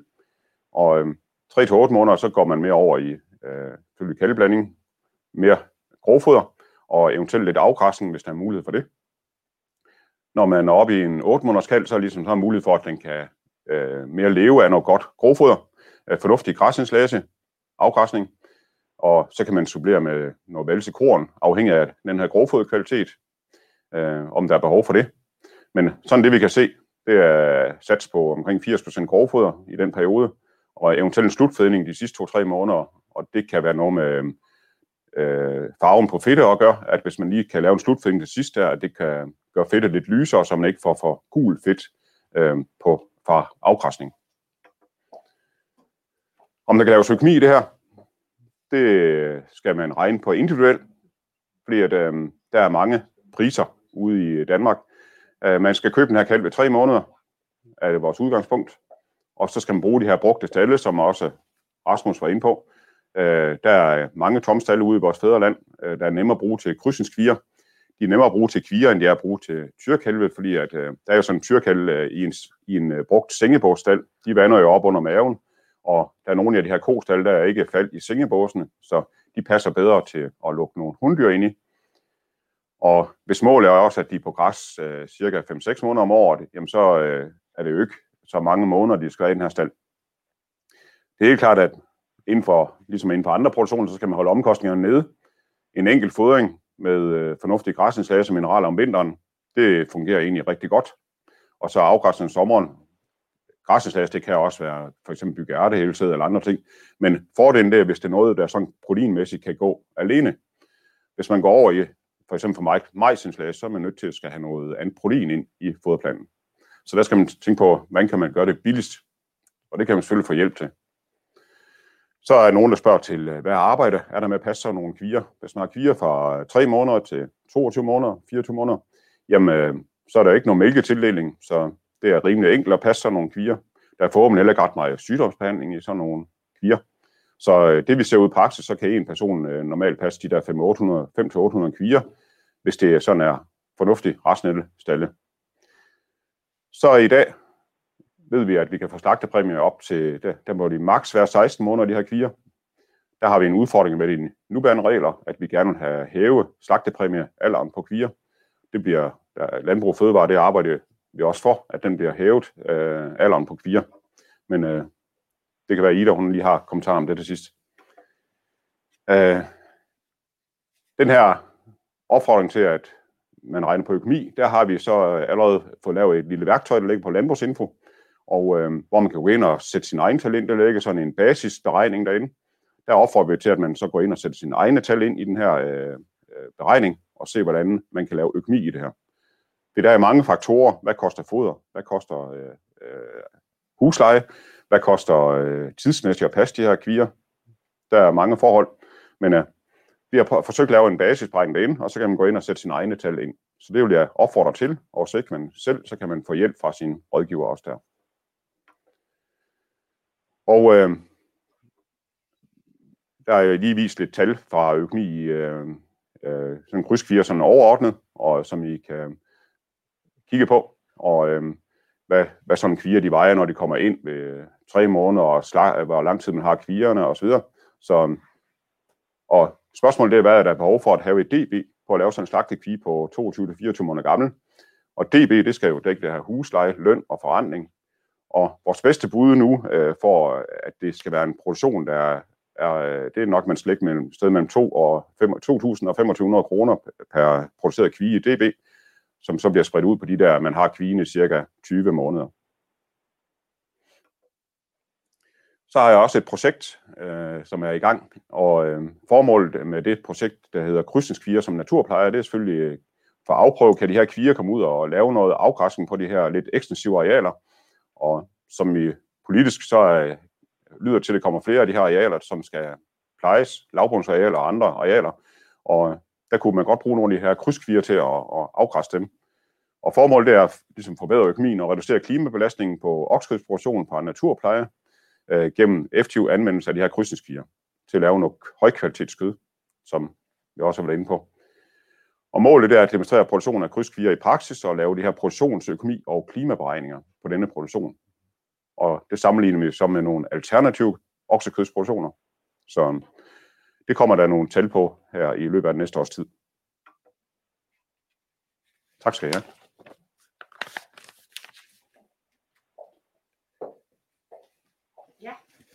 Og øh, 3-8 måneder, så går man mere over i øh, kalveblanding, mere grovfoder, og eventuelt lidt afgræsning, hvis der er mulighed for det. Når man er oppe i en 8 måneders kalv, så er ligesom så er mulighed for, at den kan øh, mere leve af noget godt grovfoder, øh, fornuftig græsningslæse, afgræsning, og så kan man supplere med noget valse korn, afhængig af den her grovfodkvalitet, øh, om der er behov for det. Men sådan det vi kan se, det er sats på omkring 80% grovfoder i den periode, og eventuelt en slutfedning de sidste 2-3 måneder, og det kan være noget med øh, farven på fedtet og gør, at hvis man lige kan lave en slutfedning til sidst der, at det kan gøre fedtet lidt lysere, så man ikke får for gul fedt øh, på, fra afkræsning. Om der kan laves økonomi i det her, det skal man regne på individuelt, fordi at, øh, der er mange priser ude i Danmark. Øh, man skal købe den her kalv ved tre måneder, er det vores udgangspunkt, og så skal man bruge de her brugte stalle, som også Rasmus var inde på. Øh, der er mange tomstalle ude i vores fædreland, øh, der er nemmere at bruge til krydsningskvier. De er nemmere at bruge til kvier, end de er at bruge til tyrkalve, fordi at, øh, der er jo sådan en tyrkalve øh, i en, i en øh, brugt sengebåsstald. De vander jo op under maven, og der er nogle af de her kostal, der er ikke faldt i sengebåsene, så de passer bedre til at lukke nogle hunddyr ind i. Og hvis målet er også, at de er på græs øh, cirka 5-6 måneder om året, jamen så øh, er det jo ikke så mange måneder, de skal være i den her stald. Det er helt klart, at inden for, ligesom inden for andre produktioner, så skal man holde omkostningerne nede. En enkelt fodring med øh, fornuftige græsindslag og mineraler om vinteren, det fungerer egentlig rigtig godt. Og så afgræsning om sommeren. Græsningslager, det kan også være for eksempel bygge ærtehælsæd eller andre ting. Men fordelen det er, hvis det er noget, der sådan proteinmæssigt kan gå alene. Hvis man går over i for eksempel for mig, majsindslag, så er man nødt til at skal have noget andet protein ind i foderplanen. Så der skal man tænke på, hvordan kan man gøre det billigst? Og det kan man selvfølgelig få hjælp til. Så er nogen, der spørger til, øh, hvad arbejde? Er der med at passe sådan nogle kvier? Hvis man har kvier fra 3 måneder til 22 måneder, 24 måneder, jamen, øh, så er der ikke nogen mælketildeling, så det er rimelig enkelt at passe sådan nogle kvier. Der er forhåbentlig heller ikke ret meget sygdomsbehandling i sådan nogle kvier. Så øh, det vi ser ud i praksis, så kan en person øh, normalt passe de der 5-800 kvier, hvis det sådan er fornuftigt rationelle stalle. Så i dag ved vi, at vi kan få slagtepræmier op til, der, der må de maks være 16 måneder, de her kvier. Der har vi en udfordring med de nuværende regler, at vi gerne vil have hæve slagtepræmie alderen på kvier. Det bliver der, Landbrug og Fødevare, det arbejder vi også for, at den bliver hævet øh, alderen på kvier. Men øh, det kan være Ida, hun lige har kommentar om det til sidst. Øh, den her opfordring til, at man regner på økonomi, der har vi så øh, allerede fået lavet et lille værktøj, der ligger på Landbrugsinfo, og øh, hvor man kan gå ind og sætte sin egen tal ind. Der ligger sådan en basisberegning derinde. Der opfordrer vi til, at man så går ind og sætter sine egne tal ind i den her øh, øh beregning, og se, hvordan man kan lave økonomi i det her. Det der er mange faktorer. Hvad koster foder? Hvad koster øh, øh, husleje? Hvad koster øh, tidsmæssigt at passe de her kvier? Der er mange forhold, men øh, vi har forsøgt at lave en basisberegning derinde, og så kan man gå ind og sætte sine egne tal ind. Så det vil jeg opfordre til, og så ikke man selv, så kan man få hjælp fra sin rådgiver også der. Og øh, der er lige vist lidt tal fra økonomi, øh, øh, sådan krydskvier sådan overordnet, og som I kan kigge på, og øh, hvad, hvad sådan kvier de vejer, når de kommer ind ved tre måneder, og slag, hvor lang tid man har kvierne osv. Så, så og spørgsmålet er, hvad er der behov for at have et DB på at lave sådan en slagtekvige på 22-24 måneder gammel. Og DB, det skal jo dække det her husleje, løn og forandring. Og vores bedste bud nu øh, for, at det skal være en produktion, der er, er øh, det er nok, man skal mellem, sted mellem 2 og 2.000 og 2.500 kroner per produceret kvige i DB, som så bliver spredt ud på de der, man har kvine cirka 20 måneder. Så har jeg også et projekt, øh, som er i gang, og øh, formålet med det projekt, der hedder krydsningskvier som naturplejer, det er selvfølgelig øh, for at afprøve, kan de her kvier komme ud og lave noget afgræsning på de her lidt ekstensive arealer, og som i politisk så øh, lyder til, at det kommer flere af de her arealer, som skal plejes, lavbundsarealer og andre arealer, og der kunne man godt bruge nogle af de her krydskvier til at, at afgræsse dem. Og formålet er at ligesom forbedre økonomien og reducere klimabelastningen på oksekødsproduktionen på naturpleje, øh, gennem effektiv anvendelse af de her krydsningskvier til at lave noget højkvalitetskød, som vi også har været inde på. Og målet er at demonstrere produktionen af krydskvier i praksis og lave de her produktionsøkonomi og klimaberegninger på denne produktion. Og det sammenligner vi så med nogle alternative oksekødsproduktioner. som det kommer der nogle tal på her i løbet af den næste års tid. Tak skal I have.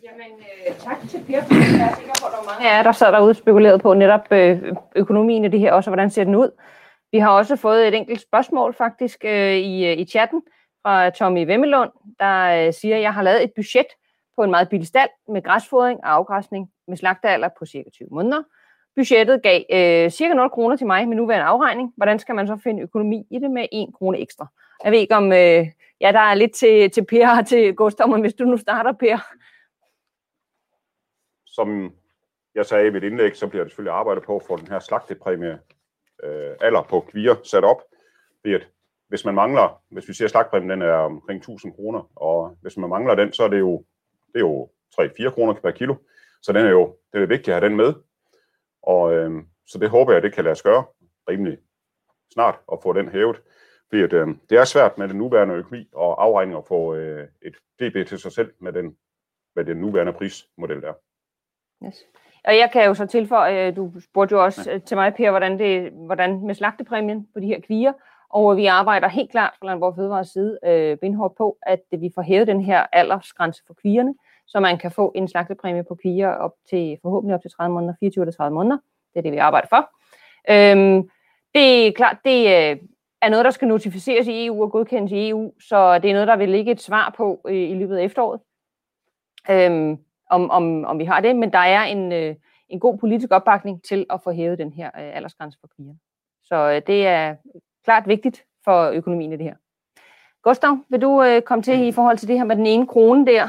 Jamen, øh, tak til Per. Jeg er sikker på, at der er mange af jer, der sad derude og spekulerede på netop øh, økonomien i det her også, og hvordan ser den ud. Vi har også fået et enkelt spørgsmål faktisk øh, i, øh, i chatten fra Tommy Vemmelund, der øh, siger, at jeg har lavet et budget på en meget billig stald med græsfodring og afgræsning med slagtealder på cirka 20 måneder. Budgettet gav øh, cirka 0 kroner til mig med nuværende afregning. Hvordan skal man så finde økonomi i det med 1 krone ekstra? Jeg ved ikke om, øh, ja, der er lidt til, til Per og til Gustav, men hvis du nu starter, Per,
som jeg sagde i mit indlæg, så bliver det selvfølgelig arbejdet på at få den her slagtepræmie øh, alder på kvier sat op. Det at hvis man mangler, hvis vi ser slagtepræmien, den er omkring 1000 kroner, og hvis man mangler den, så er det jo, det er jo 3-4 kroner per kilo. Så den er jo, det er vigtigt at have den med. Og øh, så det håber jeg, det kan lade os gøre rimelig snart at få den hævet. Fordi at, øh, det er svært med den nuværende økonomi og afregning at få øh, et DB til sig selv med den, med den nuværende prismodel der.
Yes. Og jeg kan jo så tilføje, du spurgte jo også ja. til mig, Per, hvordan, det, hvordan med slagtepræmien på de her kvier, og vi arbejder helt klart fra Landbrug Fødevares side øh, benhårdt på, at vi får hævet den her aldersgrænse for kvierne, så man kan få en slagtepræmie på kvier op til forhåbentlig op til 30 måneder, 24 eller 30 måneder. Det er det, vi arbejder for. Øhm, det er klart, det øh, er noget, der skal notificeres i EU og godkendes i EU, så det er noget, der vil ligge et svar på øh, i løbet af efteråret, øhm, om, om, om vi har det. Men der er en, øh, en god politisk opbakning til at få hævet den her øh, aldersgrænse for kvierne. Så øh, det er klart vigtigt for økonomien i det her. Gustav, vil du øh, komme til i forhold til det her med den ene krone der?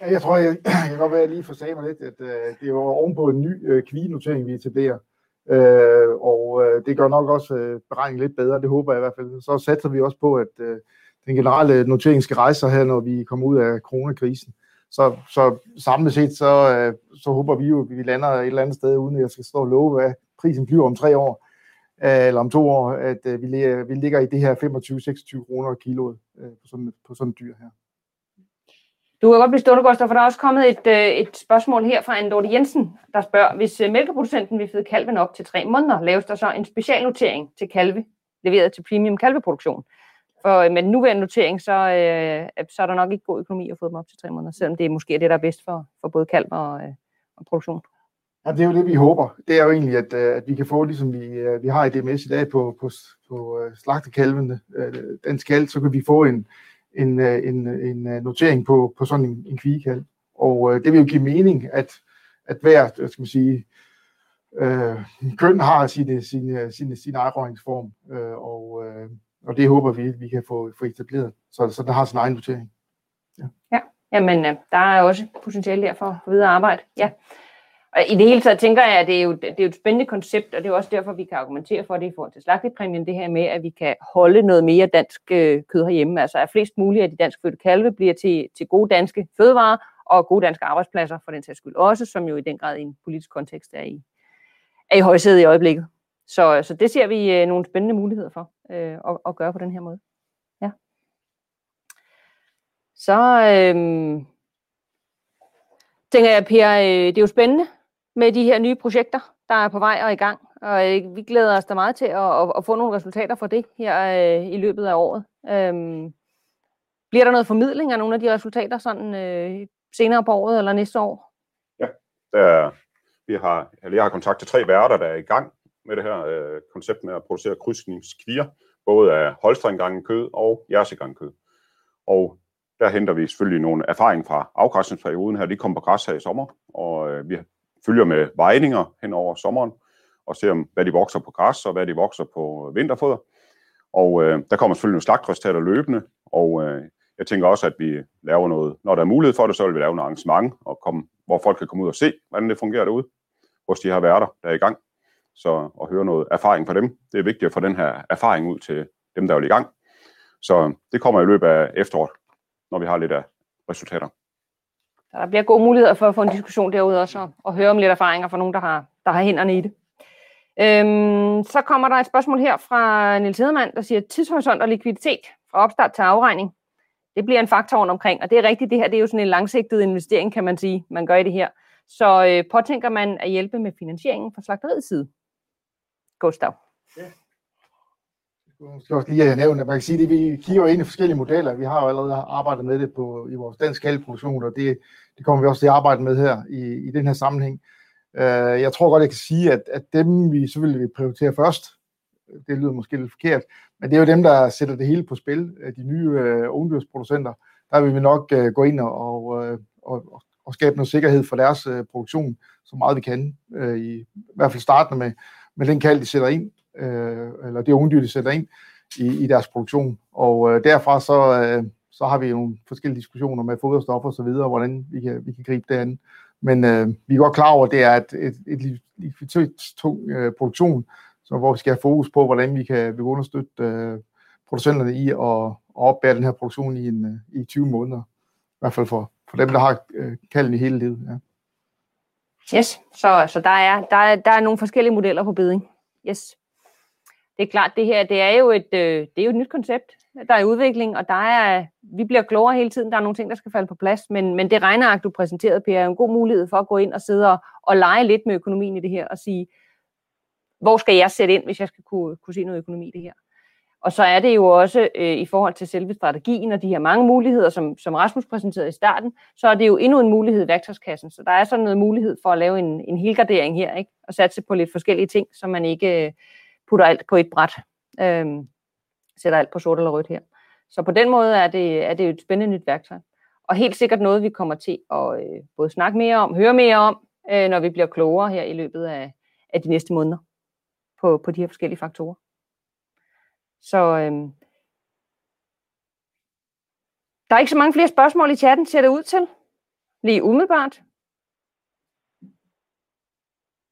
Ja, jeg tror, jeg, jeg kan godt være, at jeg lige får sagt mig lidt, at øh, det er jo ovenpå en ny øh, kvinotering, vi etablerer. Øh, og øh, det gør nok også øh, beregningen lidt bedre, det håber jeg i hvert fald. Så satser vi også på, at øh, den generelle notering skal rejse sig her, når vi kommer ud af coronakrisen. Så, så samlet set, så, øh, så håber vi jo, at vi lander et eller andet sted, uden at jeg skal stå og love, hvad prisen bliver om tre år, Øh, eller om to år, at øh, vi, øh, vi ligger i det her 25-26 kroner kiloet på, sådan, på sådan et dyr her.
Du kan godt blive stående, Gustav, for der er også kommet et, et spørgsmål her fra Anne Jensen, der spørger, hvis mælkeproducenten vil føde kalven op til tre måneder, laves der så en specialnotering til kalve, leveret til premium kalveproduktion? For med den nuværende notering, så, øh, så er der nok ikke god økonomi at få dem op til tre måneder, selvom det måske er det, der er bedst for, for både kalv og, øh, og produktion.
Ja, det er jo det, vi håber. Det er jo egentlig, at, øh, at vi kan få, ligesom vi, øh, vi har i DMS i dag på, på, på øh, slagtekalvene, den skal, så kan vi få en, en, en, en notering på, på sådan en, en kvigekalv. Og øh, det vil jo give mening, at, at hver skal man sige, øh, køn har sin, sin, sin, sin afrøringsform, øh, og, øh, og det håber vi, at vi kan få, få etableret, så, så der har sin egen notering.
Ja, ja. jamen øh, der er også potentiale der for videre arbejde. Ja. Og i det hele taget tænker jeg, at det er, jo, det er jo et spændende koncept, og det er også derfor, vi kan argumentere for det i forhold til slagtepræmien, det her med, at vi kan holde noget mere dansk øh, kød herhjemme. Altså at flest muligt af de dansk fødte kalve bliver til, til gode danske fødevarer og gode danske arbejdspladser for den sags skyld også, som jo i den grad i en politisk kontekst er i, er i højsædet i øjeblikket. Så, så det ser vi øh, nogle spændende muligheder for øh, at, at gøre på den her måde. Ja. Så øh, tænker jeg, Per, øh, det er jo spændende, med de her nye projekter, der er på vej og i gang. Og øh, vi glæder os da meget til at, at, at få nogle resultater for det her øh, i løbet af året. Øhm, bliver der noget formidling af nogle af de resultater sådan øh, senere på året eller næste år?
Ja, der, vi har, eller jeg har kontakt til tre værter, der er i gang med det her øh, koncept med at producere krydsningskvier, både af holstringgangen kød og jersegangen kød. Og der henter vi selvfølgelig nogle erfaring fra afgræsningsperioden her. De kom på græs her i sommer, og øh, vi følger med vejninger hen over sommeren, og ser, hvad de vokser på græs, og hvad de vokser på øh, vinterfoder. Og øh, der kommer selvfølgelig nogle slagtresultater løbende, og øh, jeg tænker også, at vi laver noget, når der er mulighed for det, så vil vi lave en arrangement, og komme, hvor folk kan komme ud og se, hvordan det fungerer derude, hos de her værter, der er i gang. Så og høre noget erfaring fra dem. Det er vigtigt at få den her erfaring ud til dem, der er i gang. Så det kommer i løbet af efteråret, når vi har lidt af resultater.
Så der bliver gode muligheder for at få en diskussion derude også, og, og høre om lidt erfaringer fra nogen, der har, der har hænderne i det. Øhm, så kommer der et spørgsmål her fra Nils Hedemann, der siger, tidshorisont og likviditet fra opstart til afregning. Det bliver en faktor rundt omkring, og det er rigtigt, det her det er jo sådan en langsigtet investering, kan man sige, man gør i det her. Så øh, påtænker man at hjælpe med finansieringen fra slagteriets side? Gustav. Ja.
Skal også lige nævne, at man kan sige, at vi kigger ind i forskellige modeller. Vi har jo allerede arbejdet med det på, i vores dansk kalkproduktion, og det, det kommer vi også til at arbejde med her i, i den her sammenhæng. Uh, jeg tror godt, jeg kan sige, at, at dem vi selvfølgelig vil prioritere først, det lyder måske lidt forkert, men det er jo dem, der sætter det hele på spil, øh, de nye øh, uh, ungdyrsproducenter. Der vil vi nok uh, gå ind og, og, og, og skabe noget sikkerhed for deres uh, produktion, så meget vi kan. Uh, i, I hvert fald startende med, med den kald, de sætter ind, øh, eller det ungdyr, de sætter ind i, i deres produktion. Og øh, derfra så, øh, så har vi nogle forskellige diskussioner med foderstoffer og så videre, hvordan vi kan, vi kan gribe det an. Men øh, vi er godt klar over, at det er et, et, et likviditetstung øh, produktion, så hvor vi skal have fokus på, hvordan vi kan, vi kan understøtte øh, producenterne i at, at opbære den her produktion i, en, øh, i 20 måneder. I hvert fald for, for dem, der har øh, kalden i hele livet. Ja.
Yes, så, så der, er, der, er, der er nogle forskellige modeller på beding. Yes det er klart, det her det er jo et, øh, det er jo et nyt koncept, der er udvikling, og der er, vi bliver klogere hele tiden. Der er nogle ting, der skal falde på plads, men, men det regneark, du præsenterede, Per, er en god mulighed for at gå ind og sidde og, og lege lidt med økonomien i det her, og sige, hvor skal jeg sætte ind, hvis jeg skal kunne, kunne se noget økonomi i det her? Og så er det jo også øh, i forhold til selve strategien og de her mange muligheder, som, som Rasmus præsenterede i starten, så er det jo endnu en mulighed i værktøjskassen. Så der er sådan noget mulighed for at lave en, en helgardering her, ikke? og satse på lidt forskellige ting, som man ikke øh, putter alt på et bræt, øh, sætter alt på sort eller rødt her. Så på den måde er det, er det et spændende nyt værktøj. Og helt sikkert noget, vi kommer til at øh, både snakke mere om, høre mere om, øh, når vi bliver klogere her i løbet af, af de næste måneder på, på de her forskellige faktorer. Så øh, der er ikke så mange flere spørgsmål i chatten, ser det ud til. Lige umiddelbart.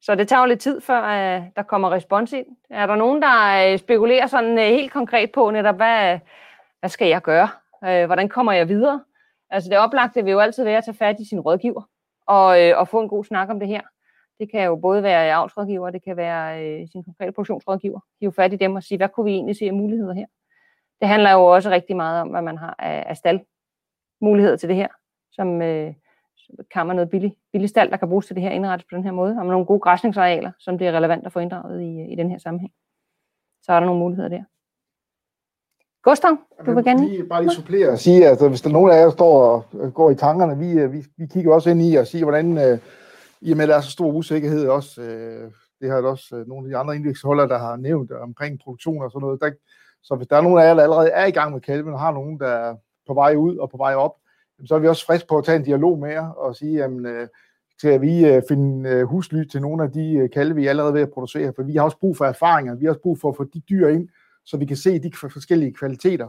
Så det tager jo lidt tid, før øh, der kommer respons ind. Er der nogen, der øh, spekulerer sådan øh, helt konkret på netop, hvad, hvad skal jeg gøre? Øh, hvordan kommer jeg videre? Altså det oplagte vil jo altid være at tage fat i sin rådgiver og, øh, og få en god snak om det her. Det kan jo både være avlsrådgiver, det kan være øh, sin konkrete produktionsrådgiver. Hive fat i dem og sige, hvad kunne vi egentlig se af muligheder her? Det handler jo også rigtig meget om, hvad man har af, af stald muligheder til det her, som øh, kan man noget billig, billig stald, der kan bruges til det her indrettes på den her måde, og med nogle gode græsningsarealer, som det er relevant at få inddraget i, i den her sammenhæng. Så er der nogle muligheder der. Gustav, du vil gerne
lige, Bare lige supplere og sige, at altså, hvis der er nogen af jer, der står og går i tankerne, vi, øh, vi, vi kigger også ind i og siger, hvordan øh, i og med, at der er så stor usikkerhed også, øh, det har også øh, nogle af de andre indeksholdere, der har nævnt omkring produktion og sådan noget. Der, så hvis der er nogen af jer, der allerede er i gang med kalven, og har nogen, der er på vej ud og på vej op, så er vi også friske på at tage en dialog med jer og sige, jamen, øh, skal vi øh, finde øh, husly til nogle af de øh, kalve, vi er allerede ved at producere, for vi har også brug for erfaringer, vi har også brug for at få de dyr ind, så vi kan se de forskellige kvaliteter,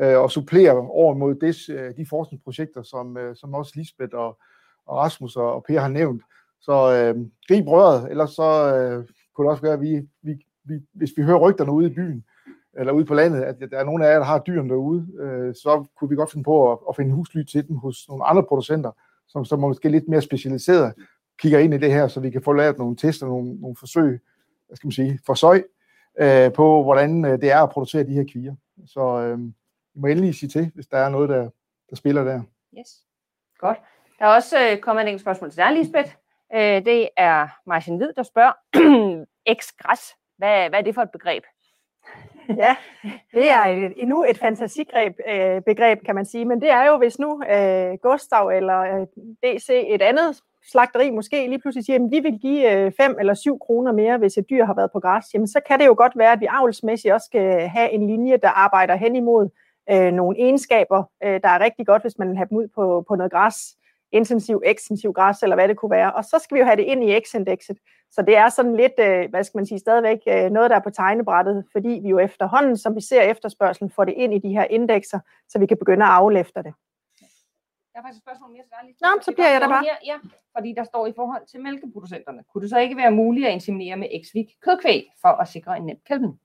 øh, og supplere over mod des, øh, de forskningsprojekter, som, øh, som også Lisbeth og, og Rasmus og, og Per har nævnt. Så øh, grib røret, ellers så øh, kunne det også være, at vi, vi, vi, hvis vi hører rygterne ude i byen, eller ude på landet, at der er nogle af jer, der har dyrene derude, øh, så kunne vi godt finde på at, at finde husly til dem hos nogle andre producenter, som, som er måske lidt mere specialiseret, kigger ind i det her, så vi kan få lavet nogle tester, nogle, nogle forsøg, hvad skal man sige, forsøg øh, på, hvordan øh, det er at producere de her kvier. Så øh, I må endelig sige til, hvis der er noget, der, der spiller der.
Yes, godt. Der er også øh, kommet en enkelt spørgsmål til dig, Lisbeth. Øh, det er Martin Hvid, der spørger, X-græs, hvad, hvad er det for et begreb?
ja, det er et, endnu et fantasigreb, øh, begreb, kan man sige. Men det er jo, hvis nu øh, Gustav eller øh, DC, et andet slagteri måske lige pludselig siger, at vi vil give 5 øh, eller 7 kroner mere, hvis et dyr har været på græs, jamen så kan det jo godt være, at vi avlsmæssigt også skal have en linje, der arbejder hen imod øh, nogle egenskaber, øh, der er rigtig godt, hvis man vil have dem ud på, på noget græs intensiv, ekstensiv græs, eller hvad det kunne være. Og så skal vi jo have det ind i X-indekset. Så det er sådan lidt, øh, hvad skal man sige, stadigvæk øh, noget, der er på tegnebrættet, fordi vi jo efterhånden, som vi ser efterspørgselen, får det ind i de her indekser, så vi kan begynde at afle efter det.
Jeg har faktisk et spørgsmål mere til dig.
Nå, så bliver jeg der bare.
Her, ja, fordi der står i forhold til mælkeproducenterne. Kunne det så ikke være muligt at inseminere med X-Vik kødkvæg for at sikre en nem kælvning?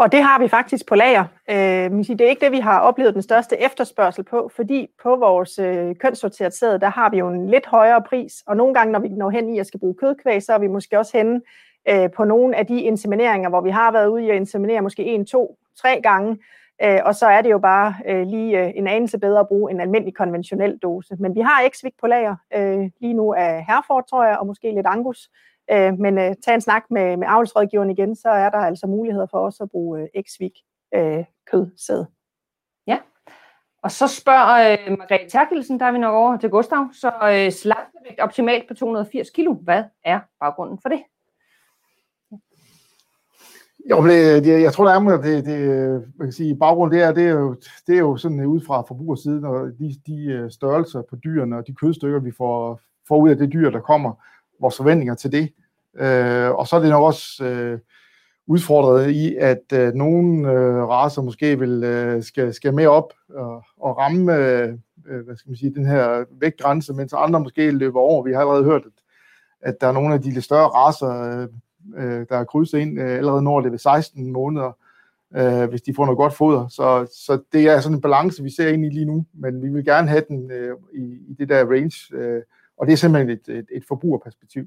Og det har vi faktisk på lager. Øh, det er ikke det, vi har oplevet den største efterspørgsel på, fordi på vores øh, kønssorteret sæd, der har vi jo en lidt højere pris, og nogle gange, når vi når hen i at skal bruge kødkvæg, så er vi måske også henne øh, på nogle af de insemineringer, hvor vi har været ude i at inseminere måske en, to, tre gange, øh, og så er det jo bare øh, lige øh, en anelse bedre at bruge en almindelig konventionel dose. Men vi har x på lager øh, lige nu af Herford, tror jeg, og måske lidt Angus, Øh, men øh, tag en snak med, med avlsrådgiveren igen, så er der altså muligheder for os at bruge øh, X-Vik øh, kødsæd.
Ja, og så spørger øh, Margrethe Terkelsen, der er vi nok over til Gustav, så øh, slagtevægt optimalt på 280 kilo. Hvad er baggrunden for det?
Jo, det, det, jeg tror nærmere, det, det, man kan sige, baggrunden det er, det er jo, det er jo sådan ud fra forbrugersiden, og de, de øh, størrelser på dyrene og de kødstykker, vi får, får ud af det dyr, der kommer, vores forventninger til det. Øh, og så er det nok også øh, udfordret i, at øh, nogle øh, raser måske vil øh, skal, skal med op og, og ramme øh, øh, hvad skal man sige, den her vægtgrænse, mens andre måske løber over. Vi har allerede hørt, at, at der er nogle af de lidt større raser, øh, øh, der er krydset ind øh, allerede når det ved 16 måneder, øh, hvis de får noget godt foder. Så, så det er sådan en balance, vi ser ind i lige nu, men vi vil gerne have den øh, i, i det der range, øh, og det er simpelthen et, et, et forbrugerperspektiv.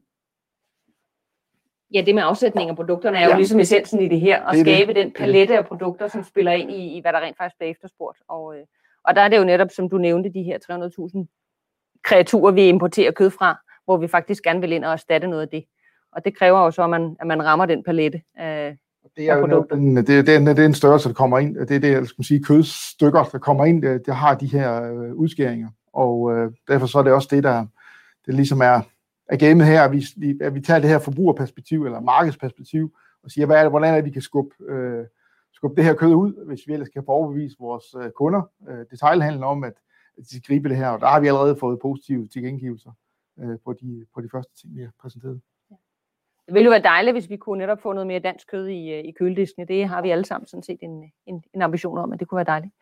Ja, det med afsætning af produkterne er jo
Ja.
ligesom essensen i det her, at
Det er det.
skabe den palette af produkter, som spiller ind i, i hvad der rent faktisk bliver efterspurgt. Og, øh, og der er det jo netop, som du nævnte, de her 300.000 kreaturer, vi importerer kød fra, hvor vi faktisk gerne vil ind og erstatte noget af det. Og det kræver jo så, at man, at man rammer den palette. Øh,
Det er
af
jo den, det, er den, det er en størrelse, der kommer ind. Det er det, jeg skal man sige, kødstykker, der kommer ind, det, det har de her øh, udskæringer. Og øh, derfor så er det også det, der det ligesom er, er gamet her, at vi, vi- at vi tager det her forbrugerperspektiv, eller markedsperspektiv, og siger, hvad er det, hvordan er det, vi kan skubbe, øh, skubbe det her kød ud, hvis vi ellers kan få vores øh, kunder, øh, detailhandlen om, at, at de skal gribe det her. Og der har vi allerede fået positive tilkendegivelser øh, på, de, på de første ting, vi har præsenteret.
det ville jo være dejligt, hvis vi kunne netop få noget mere dansk kød i, øh, i køledisken. Det har vi alle sammen sådan set en, en, en ambition om, at det kunne være dejligt.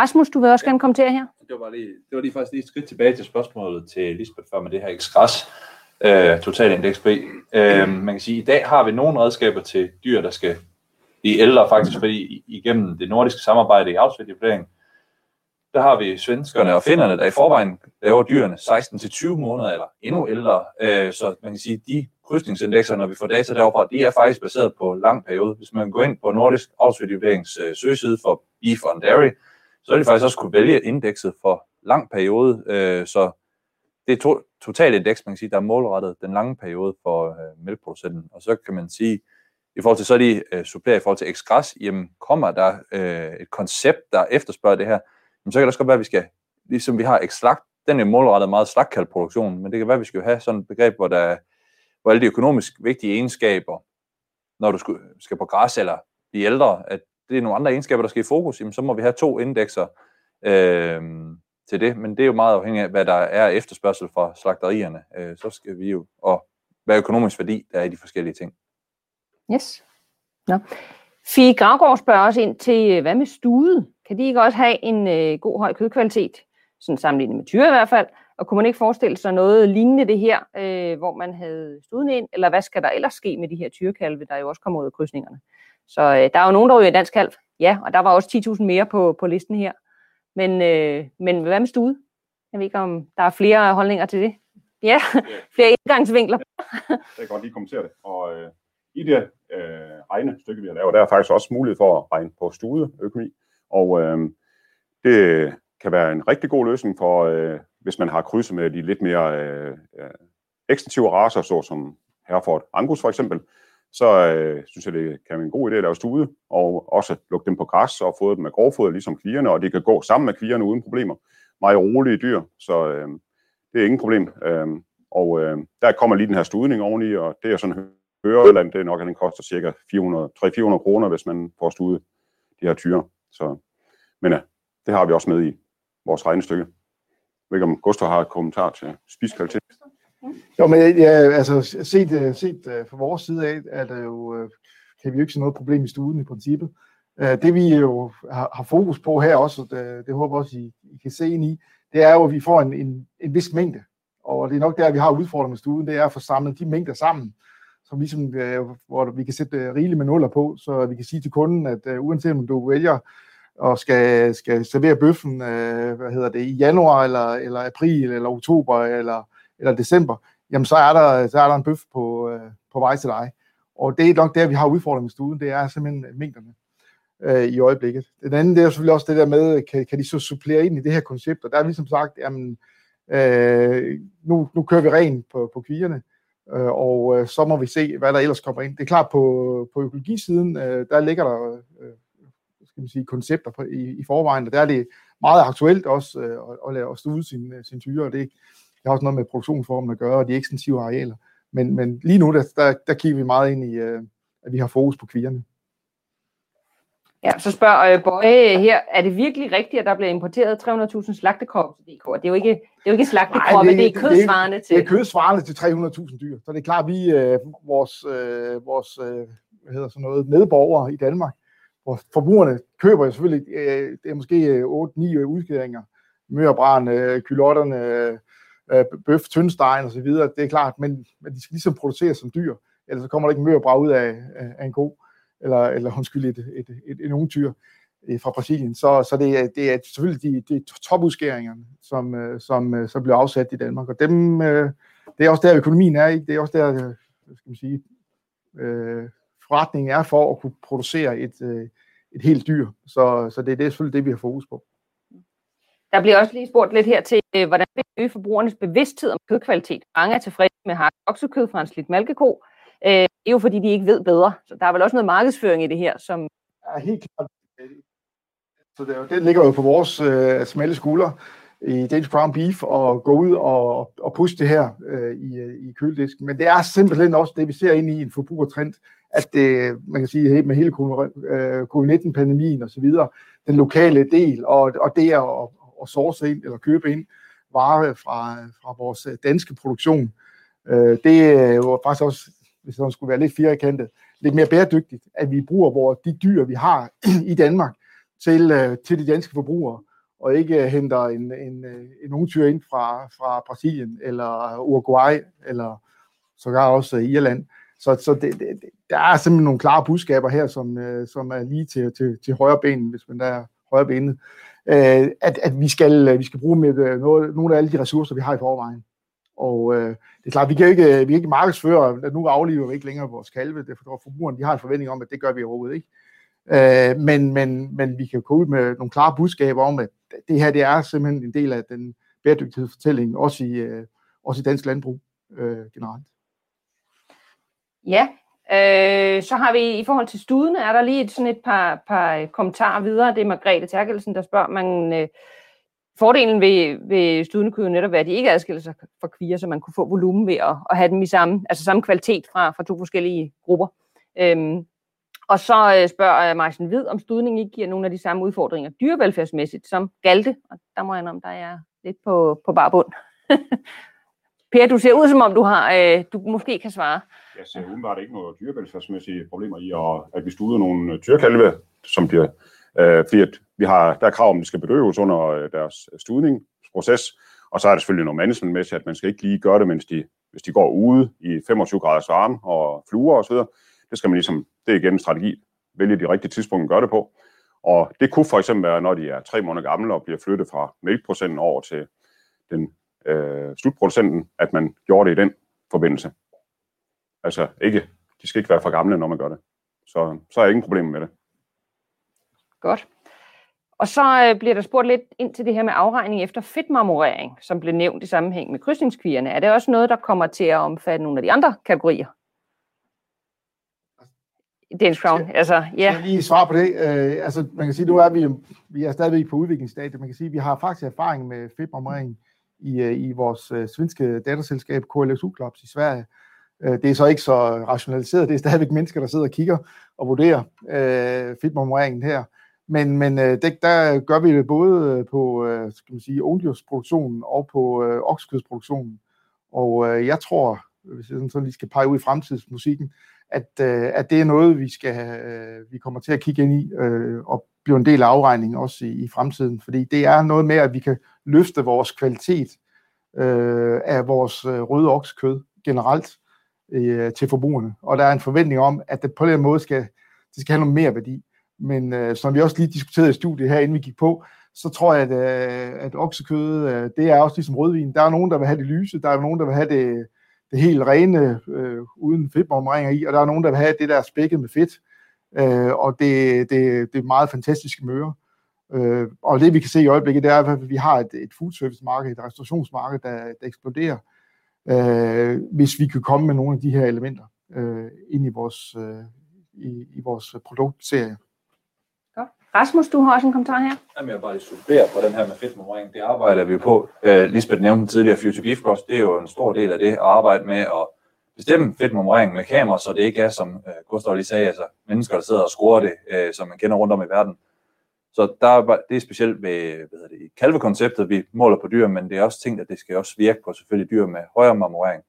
Rasmus, du vil også gerne kommentere her?
Det var, bare lige, det var lige faktisk lige et skridt tilbage til spørgsmålet til Lisbeth før med det her Express øh, totalindeks B. Øh, man kan sige, at i dag har vi nogle redskaber til dyr, der skal blive ældre faktisk, fordi igennem det nordiske samarbejde i afsværdievurdering, der har vi svenskerne og finnerne, der i forvejen laver dyrene 16-20 måneder eller endnu ældre. Øh, så man kan sige, at de krydsningsindekser, når vi får data deroppe, de er faktisk baseret på lang periode. Hvis man går ind på Nordisk Afsværdievurderings øh, søgeside for Beef and Dairy, så vil de faktisk også kunne vælge indekset for lang periode. Øh, så det er to, totalindeks, man kan sige, der er målrettet den lange periode for øh, mælkeproducenten. Og så kan man sige, i forhold til så de øh, supplerer i forhold til eksgræs, jamen kommer der øh, et koncept, der efterspørger det her, jamen, så kan det også godt være, at vi skal, ligesom vi har ekslagt, den er målrettet meget slagkaldproduktion, men det kan være, at vi skal have sådan et begreb, hvor, der, hvor alle de økonomisk vigtige egenskaber, når du skal, skal på græs eller blive ældre, at det er nogle andre egenskaber, der skal i fokus, jamen, så må vi have to indekser øh, til det, men det er jo meget afhængigt af, hvad der er efterspørgsel fra slagterierne. Øh, så skal vi jo, og hvad økonomisk værdi der er i de forskellige ting.
Yes. Nå. Fie Gravgaard spørger også ind til, øh, hvad med stude? Kan de ikke også have en øh, god høj kødkvalitet? Sådan sammenlignet med tyre i hvert fald. Og kunne man ikke forestille sig noget lignende det her, øh, hvor man havde studen ind? Eller hvad skal der ellers ske med de her tyrekalve, der jo også kommer ud af krydsningerne? Så øh, der er jo nogen, der ryger dansk kalv. Ja, og der var også 10.000 mere på, på listen her. Men, øh, men hvad med stude? Jeg ved ikke, om der er flere holdninger til det. Ja, flere indgangsvinkler.
Jeg kan godt lige kommentere det. Og øh, i det øh, regnestykke, vi har lavet, der er faktisk også mulighed for at regne på studeøkonomi. Og øh, det kan være en rigtig god løsning for, øh, hvis man har krydset med de lidt mere øh, øh, ekstensive raser, såsom Hereford Angus for eksempel, så øh, synes jeg, det kan være en god idé at lave stude, og også lukke dem på græs og fodre dem med grovfoder, ligesom kvierne, og de kan gå sammen med kvierne uden problemer. Meget rolige dyr, så øh, det er ingen problem. Øh, og øh, der kommer lige den her studning oveni, og det er sådan Høreland, det er nok, at den koster cirka 300-400 kroner, hvis man får studet de her tyre. Så, men ja, det har vi også med i vores regnestykke. Jeg ved ikke, om Gustav har et kommentar til spiskvalitet.
Jo, men ja, altså set, øh, set øh, fra vores side af, er der jo, øh, kan vi jo ikke se noget problem i stuen i princippet. Øh, Det vi jo har, har fokus på her også, og det, det håber også, I, I kan se ind i, det er jo, at vi får en, en, en vis mængde. Og det er nok der, vi har udfordringen med stuen, det er at få samlet de mængder sammen, som ligesom, hvor vi kan sætte øh, rigeligt med nuller på, så vi kan sige til kunden, at uanset om du vælger og skal, skal servere bøffen, øh, hvad hedder det, i januar, eller, eller april, eller oktober, eller, eller december, jamen så er der, så er der en bøf på, øh, på vej til dig. Og det er nok der, vi har udfordringen med stuen, det er simpelthen øh, mængderne øh, i øjeblikket. Den anden, det er selvfølgelig også det der med, kan, kan de så supplere ind i det her koncept, og der er vi som sagt, jamen, øh, nu, nu kører vi ren på, på kvierne, øh, og øh, så må vi se, hvad der ellers kommer ind. Det er klart, på, på økologisiden, øh, der ligger der øh, øh skal man sige, koncepter på, i, i forvejen, og der er det meget aktuelt også øh, at, at lave at stude sin, øh, sin tyre, og det, det har også noget med produktionsformen at gøre, og de ekstensive arealer. Men, men lige nu, der, der, der kigger vi meget ind i, øh, at vi har fokus på kvierne.
Ja, så spørger øh, Bøje her, er det virkelig rigtigt, at der bliver importeret 300.000 slagtekroppe til DK? Det er jo ikke, det er jo ikke slagtekroppe, det, det er kødsvarende til.
Det er kødsvarende til 300.000 dyr. Så det er klart, at vi, øh, vores, øh, vores øh, hvad hedder sådan noget, medborgere i Danmark, hvor forbrugerne køber jo selvfølgelig, øh, det er måske øh, 8-9 udskæringer, mørbræn, øh, kylotterne, øh, bøf, tyndstegen osv., det er klart, men, men de skal ligesom produceres som dyr, ellers så kommer der ikke mørbræ ud af, af, af en ko, eller, eller undskyld, et, et, et, et, en ungtyr øh, fra Brasilien. Så, så det, er, det er selvfølgelig de, de topudskæringerne, som, øh, som, øh, som bliver afsat i Danmark, og dem, øh, det er også der økonomien er, ikke? det er også der, øh, skal man sige, Øh, forretningen er for at kunne producere et, øh, et helt dyr. Så, så det, det er selvfølgelig det, vi har fokus på.
Der bliver også lige spurgt lidt her til, øh, hvordan vi øge forbrugernes bevidsthed om kødkvalitet. Mange er tilfredse med hakket oksekød fra en slidt malkeko. Øh, det er jo fordi, de ikke ved bedre. Så der er vel også noget markedsføring i det her, som...
Ja, helt klart. Så det, det ligger jo på vores øh, smalle skulder i Danish Brown Beef og gå ud og, og pushe det her øh, i, øh, i køledisken. Men det er simpelthen også det, vi ser ind i en forbrugertrend, at det, man kan sige, med hele covid-19-pandemien og så videre, den lokale del, og, og det at, at source ind eller købe ind varer fra, fra vores øh, danske produktion, øh, det øh, er jo faktisk også, hvis man skulle være lidt firkantet, lidt mere bæredygtigt, at vi bruger vores, de dyr, vi har i Danmark, til, øh, til de danske forbrugere, og ikke henter en, en, en ungtyr ind fra, fra Brasilien, eller Uruguay, eller sågar også Irland. Så, så det, det, der er simpelthen nogle klare budskaber her, som, som er lige til, til, til højre ben, hvis man der er højre benet. Øh, at, at vi skal, øh, vi skal bruge med øh, noget, nogle af alle de ressourcer, vi har i forvejen. Og øh, det er klart, vi kan ikke, øh, vi kan ikke markedsføre, at nu afliver vi ikke længere vores kalve, det for forbrugerne, de har en forventning om, at det gør vi overhovedet ikke. Øh, men, men, men vi kan gå ud med nogle klare budskaber om, at det her det er simpelthen en del af den bæredygtighedsfortælling, også i, øh, også i dansk landbrug øh, generelt.
Ja, øh, så har vi i forhold til studene, er der lige et, sådan et par, par kommentarer videre. Det er Margrethe Terkelsen, der spørger, man, øh, fordelen ved, ved studene kunne jo netop være, at de ikke adskiller sig fra kvier, så man kunne få volumen ved at, at have dem i samme, altså samme kvalitet fra, fra to forskellige grupper. Øhm, og så øh, spørger øh, Majsen Hvid, om studning ikke giver nogle af de samme udfordringer dyrevelfærdsmæssigt som galte. Og der må jeg om, der er lidt på, på barbund. Per, du ser ud som om, du har, øh, du måske kan svare.
Altså, jeg ser umiddelbart ikke noget dyrevelfærdsmæssige problemer i, at, at vi studer nogle øh, tyrkalve, som bliver, øh, fordi at vi har, der er krav om, at de skal bedøves under øh, deres studningsproces, og så er det selvfølgelig noget managementmæssigt, at man skal ikke lige gøre det, mens de, hvis de går ude i 25 graders varme og fluer osv. Det skal man ligesom, det er igen en strategi, vælge de rigtige tidspunkter at gøre det på. Og det kunne for eksempel være, når de er tre måneder gamle og bliver flyttet fra mælkeprocenten over til den øh, slutproducenten, at man gjorde det i den forbindelse. Altså ikke, de skal ikke være for gamle, når man gør det. Så, så er ingen problemer med det.
Godt. Og så øh, bliver der spurgt lidt ind til det her med afregning efter fedtmarmorering, som blev nævnt i sammenhæng med krydsningskvierne. Er det også noget, der kommer til at omfatte nogle af de andre kategorier? Danish Crown, skal, altså, ja.
Skal jeg lige svare på det? Øh, altså, man kan sige, nu er vi, vi er stadigvæk på udviklingsstadiet. Man kan sige, at vi har faktisk erfaring med fedtmarmorering i, øh, i vores øh, svenske datterselskab KLSU Clubs i Sverige. Øh, det er så ikke så rationaliseret. Det er stadigvæk mennesker, der sidder og kigger og vurderer øh, fedtmarmoreringen her. Men, men øh, det, der gør vi det både øh, på øh, skal man sige, oldjordsproduktionen og på øh, oksekødsproduktionen. Og øh, jeg tror, hvis jeg sådan lige skal pege ud i fremtidsmusikken, at, øh, at det er noget, vi skal øh, vi kommer til at kigge ind i øh, og blive en del af afregningen også i, i fremtiden. Fordi det er noget med, at vi kan løfte vores kvalitet øh, af vores øh, røde oksekød generelt øh, til forbrugerne. Og der er en forventning om, at det på den måde skal, det skal have noget mere værdi. Men øh, som vi også lige diskuterede i studiet her, inden vi gik på, så tror jeg, at, øh, at oksekød, øh, det er også ligesom rødvin. Der er nogen, der vil have det lyse, der er nogen, der vil have det, det helt rene, øh, uden fedtbomringer i, og der er nogen, der vil have det der spækket med fedt, øh, og det, det, det er meget fantastiske møre. Øh, og det vi kan se i øjeblikket, det er, at vi har et, et foodservice-marked, et restaurationsmarked, der, der eksploderer, øh, hvis vi kan komme med nogle af de her elementer øh, ind i vores, øh, i, i vores produktserie.
Rasmus, du har også en kommentar her.
Jamen, jeg vil bare lige supplere på den her med fedtmemorering. Det arbejder vi på. Uh, Lisbeth nævnte tidligere Future Beef Cross. Det er jo en stor del af det at arbejde med at bestemme fedtmemorering med kamera, så det ikke er, som uh, Gustav lige sagde, altså mennesker, der sidder og scorer det, uh, som man kender rundt om i verden. Så der er, det er specielt ved hvad hedder det, kalvekonceptet, vi måler på dyr, men det er også tænkt, at det skal også virke på selvfølgelig dyr med højere marmorering.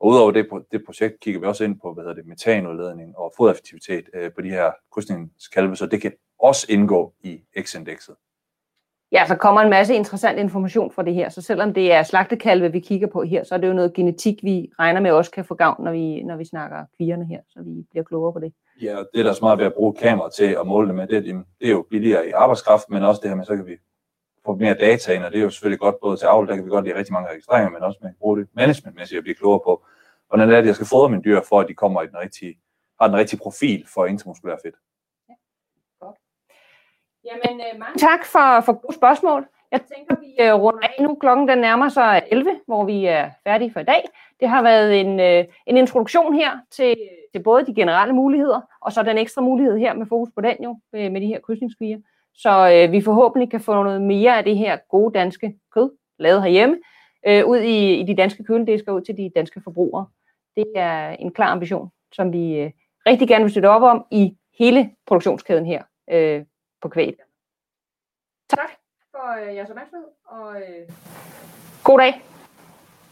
Og udover det, det projekt kigger vi også ind på hvad hedder det, metanudledning og fodereffektivitet øh, på de her krydsningskalve, så det kan også indgå i X-indekset.
Ja, så kommer en masse interessant information fra det her, så selvom det er slagtekalve, vi kigger på her, så er det jo noget genetik, vi regner med også kan få gavn, når vi, når vi snakker kvierne her, så vi bliver klogere på det.
Ja, det der er smart ved at bruge kamera til at måle det med, det, det er jo billigere i arbejdskraft, men også det her med, så kan vi få mere data ind, og det er jo selvfølgelig godt både til avl, der kan vi godt lide rigtig mange registreringer, men også med at bruge det managementmæssigt at blive klogere på, hvordan er det, jeg skal fodre mine dyr, for at de kommer i den rigtige har den rigtige profil for intramuskulær fedt.
Jamen, øh, mange tak for, for gode spørgsmål. Jeg tænker, vi øh, runder af nu. Klokken den nærmer sig 11, hvor vi er færdige for i dag. Det har været en, øh, en introduktion her til, til både de generelle muligheder, og så den ekstra mulighed her med fokus på den jo, med, med de her krydsningskviger. Så øh, vi forhåbentlig kan få noget mere af det her gode danske kød, lavet herhjemme, øh, ud i, i de danske køledisker, ud til de danske forbrugere. Det er en klar ambition, som vi øh, rigtig gerne vil støtte op om i hele produktionskæden her øh, på kvæg. Tak for øh, jeres opmærksomhed, og øh, god dag.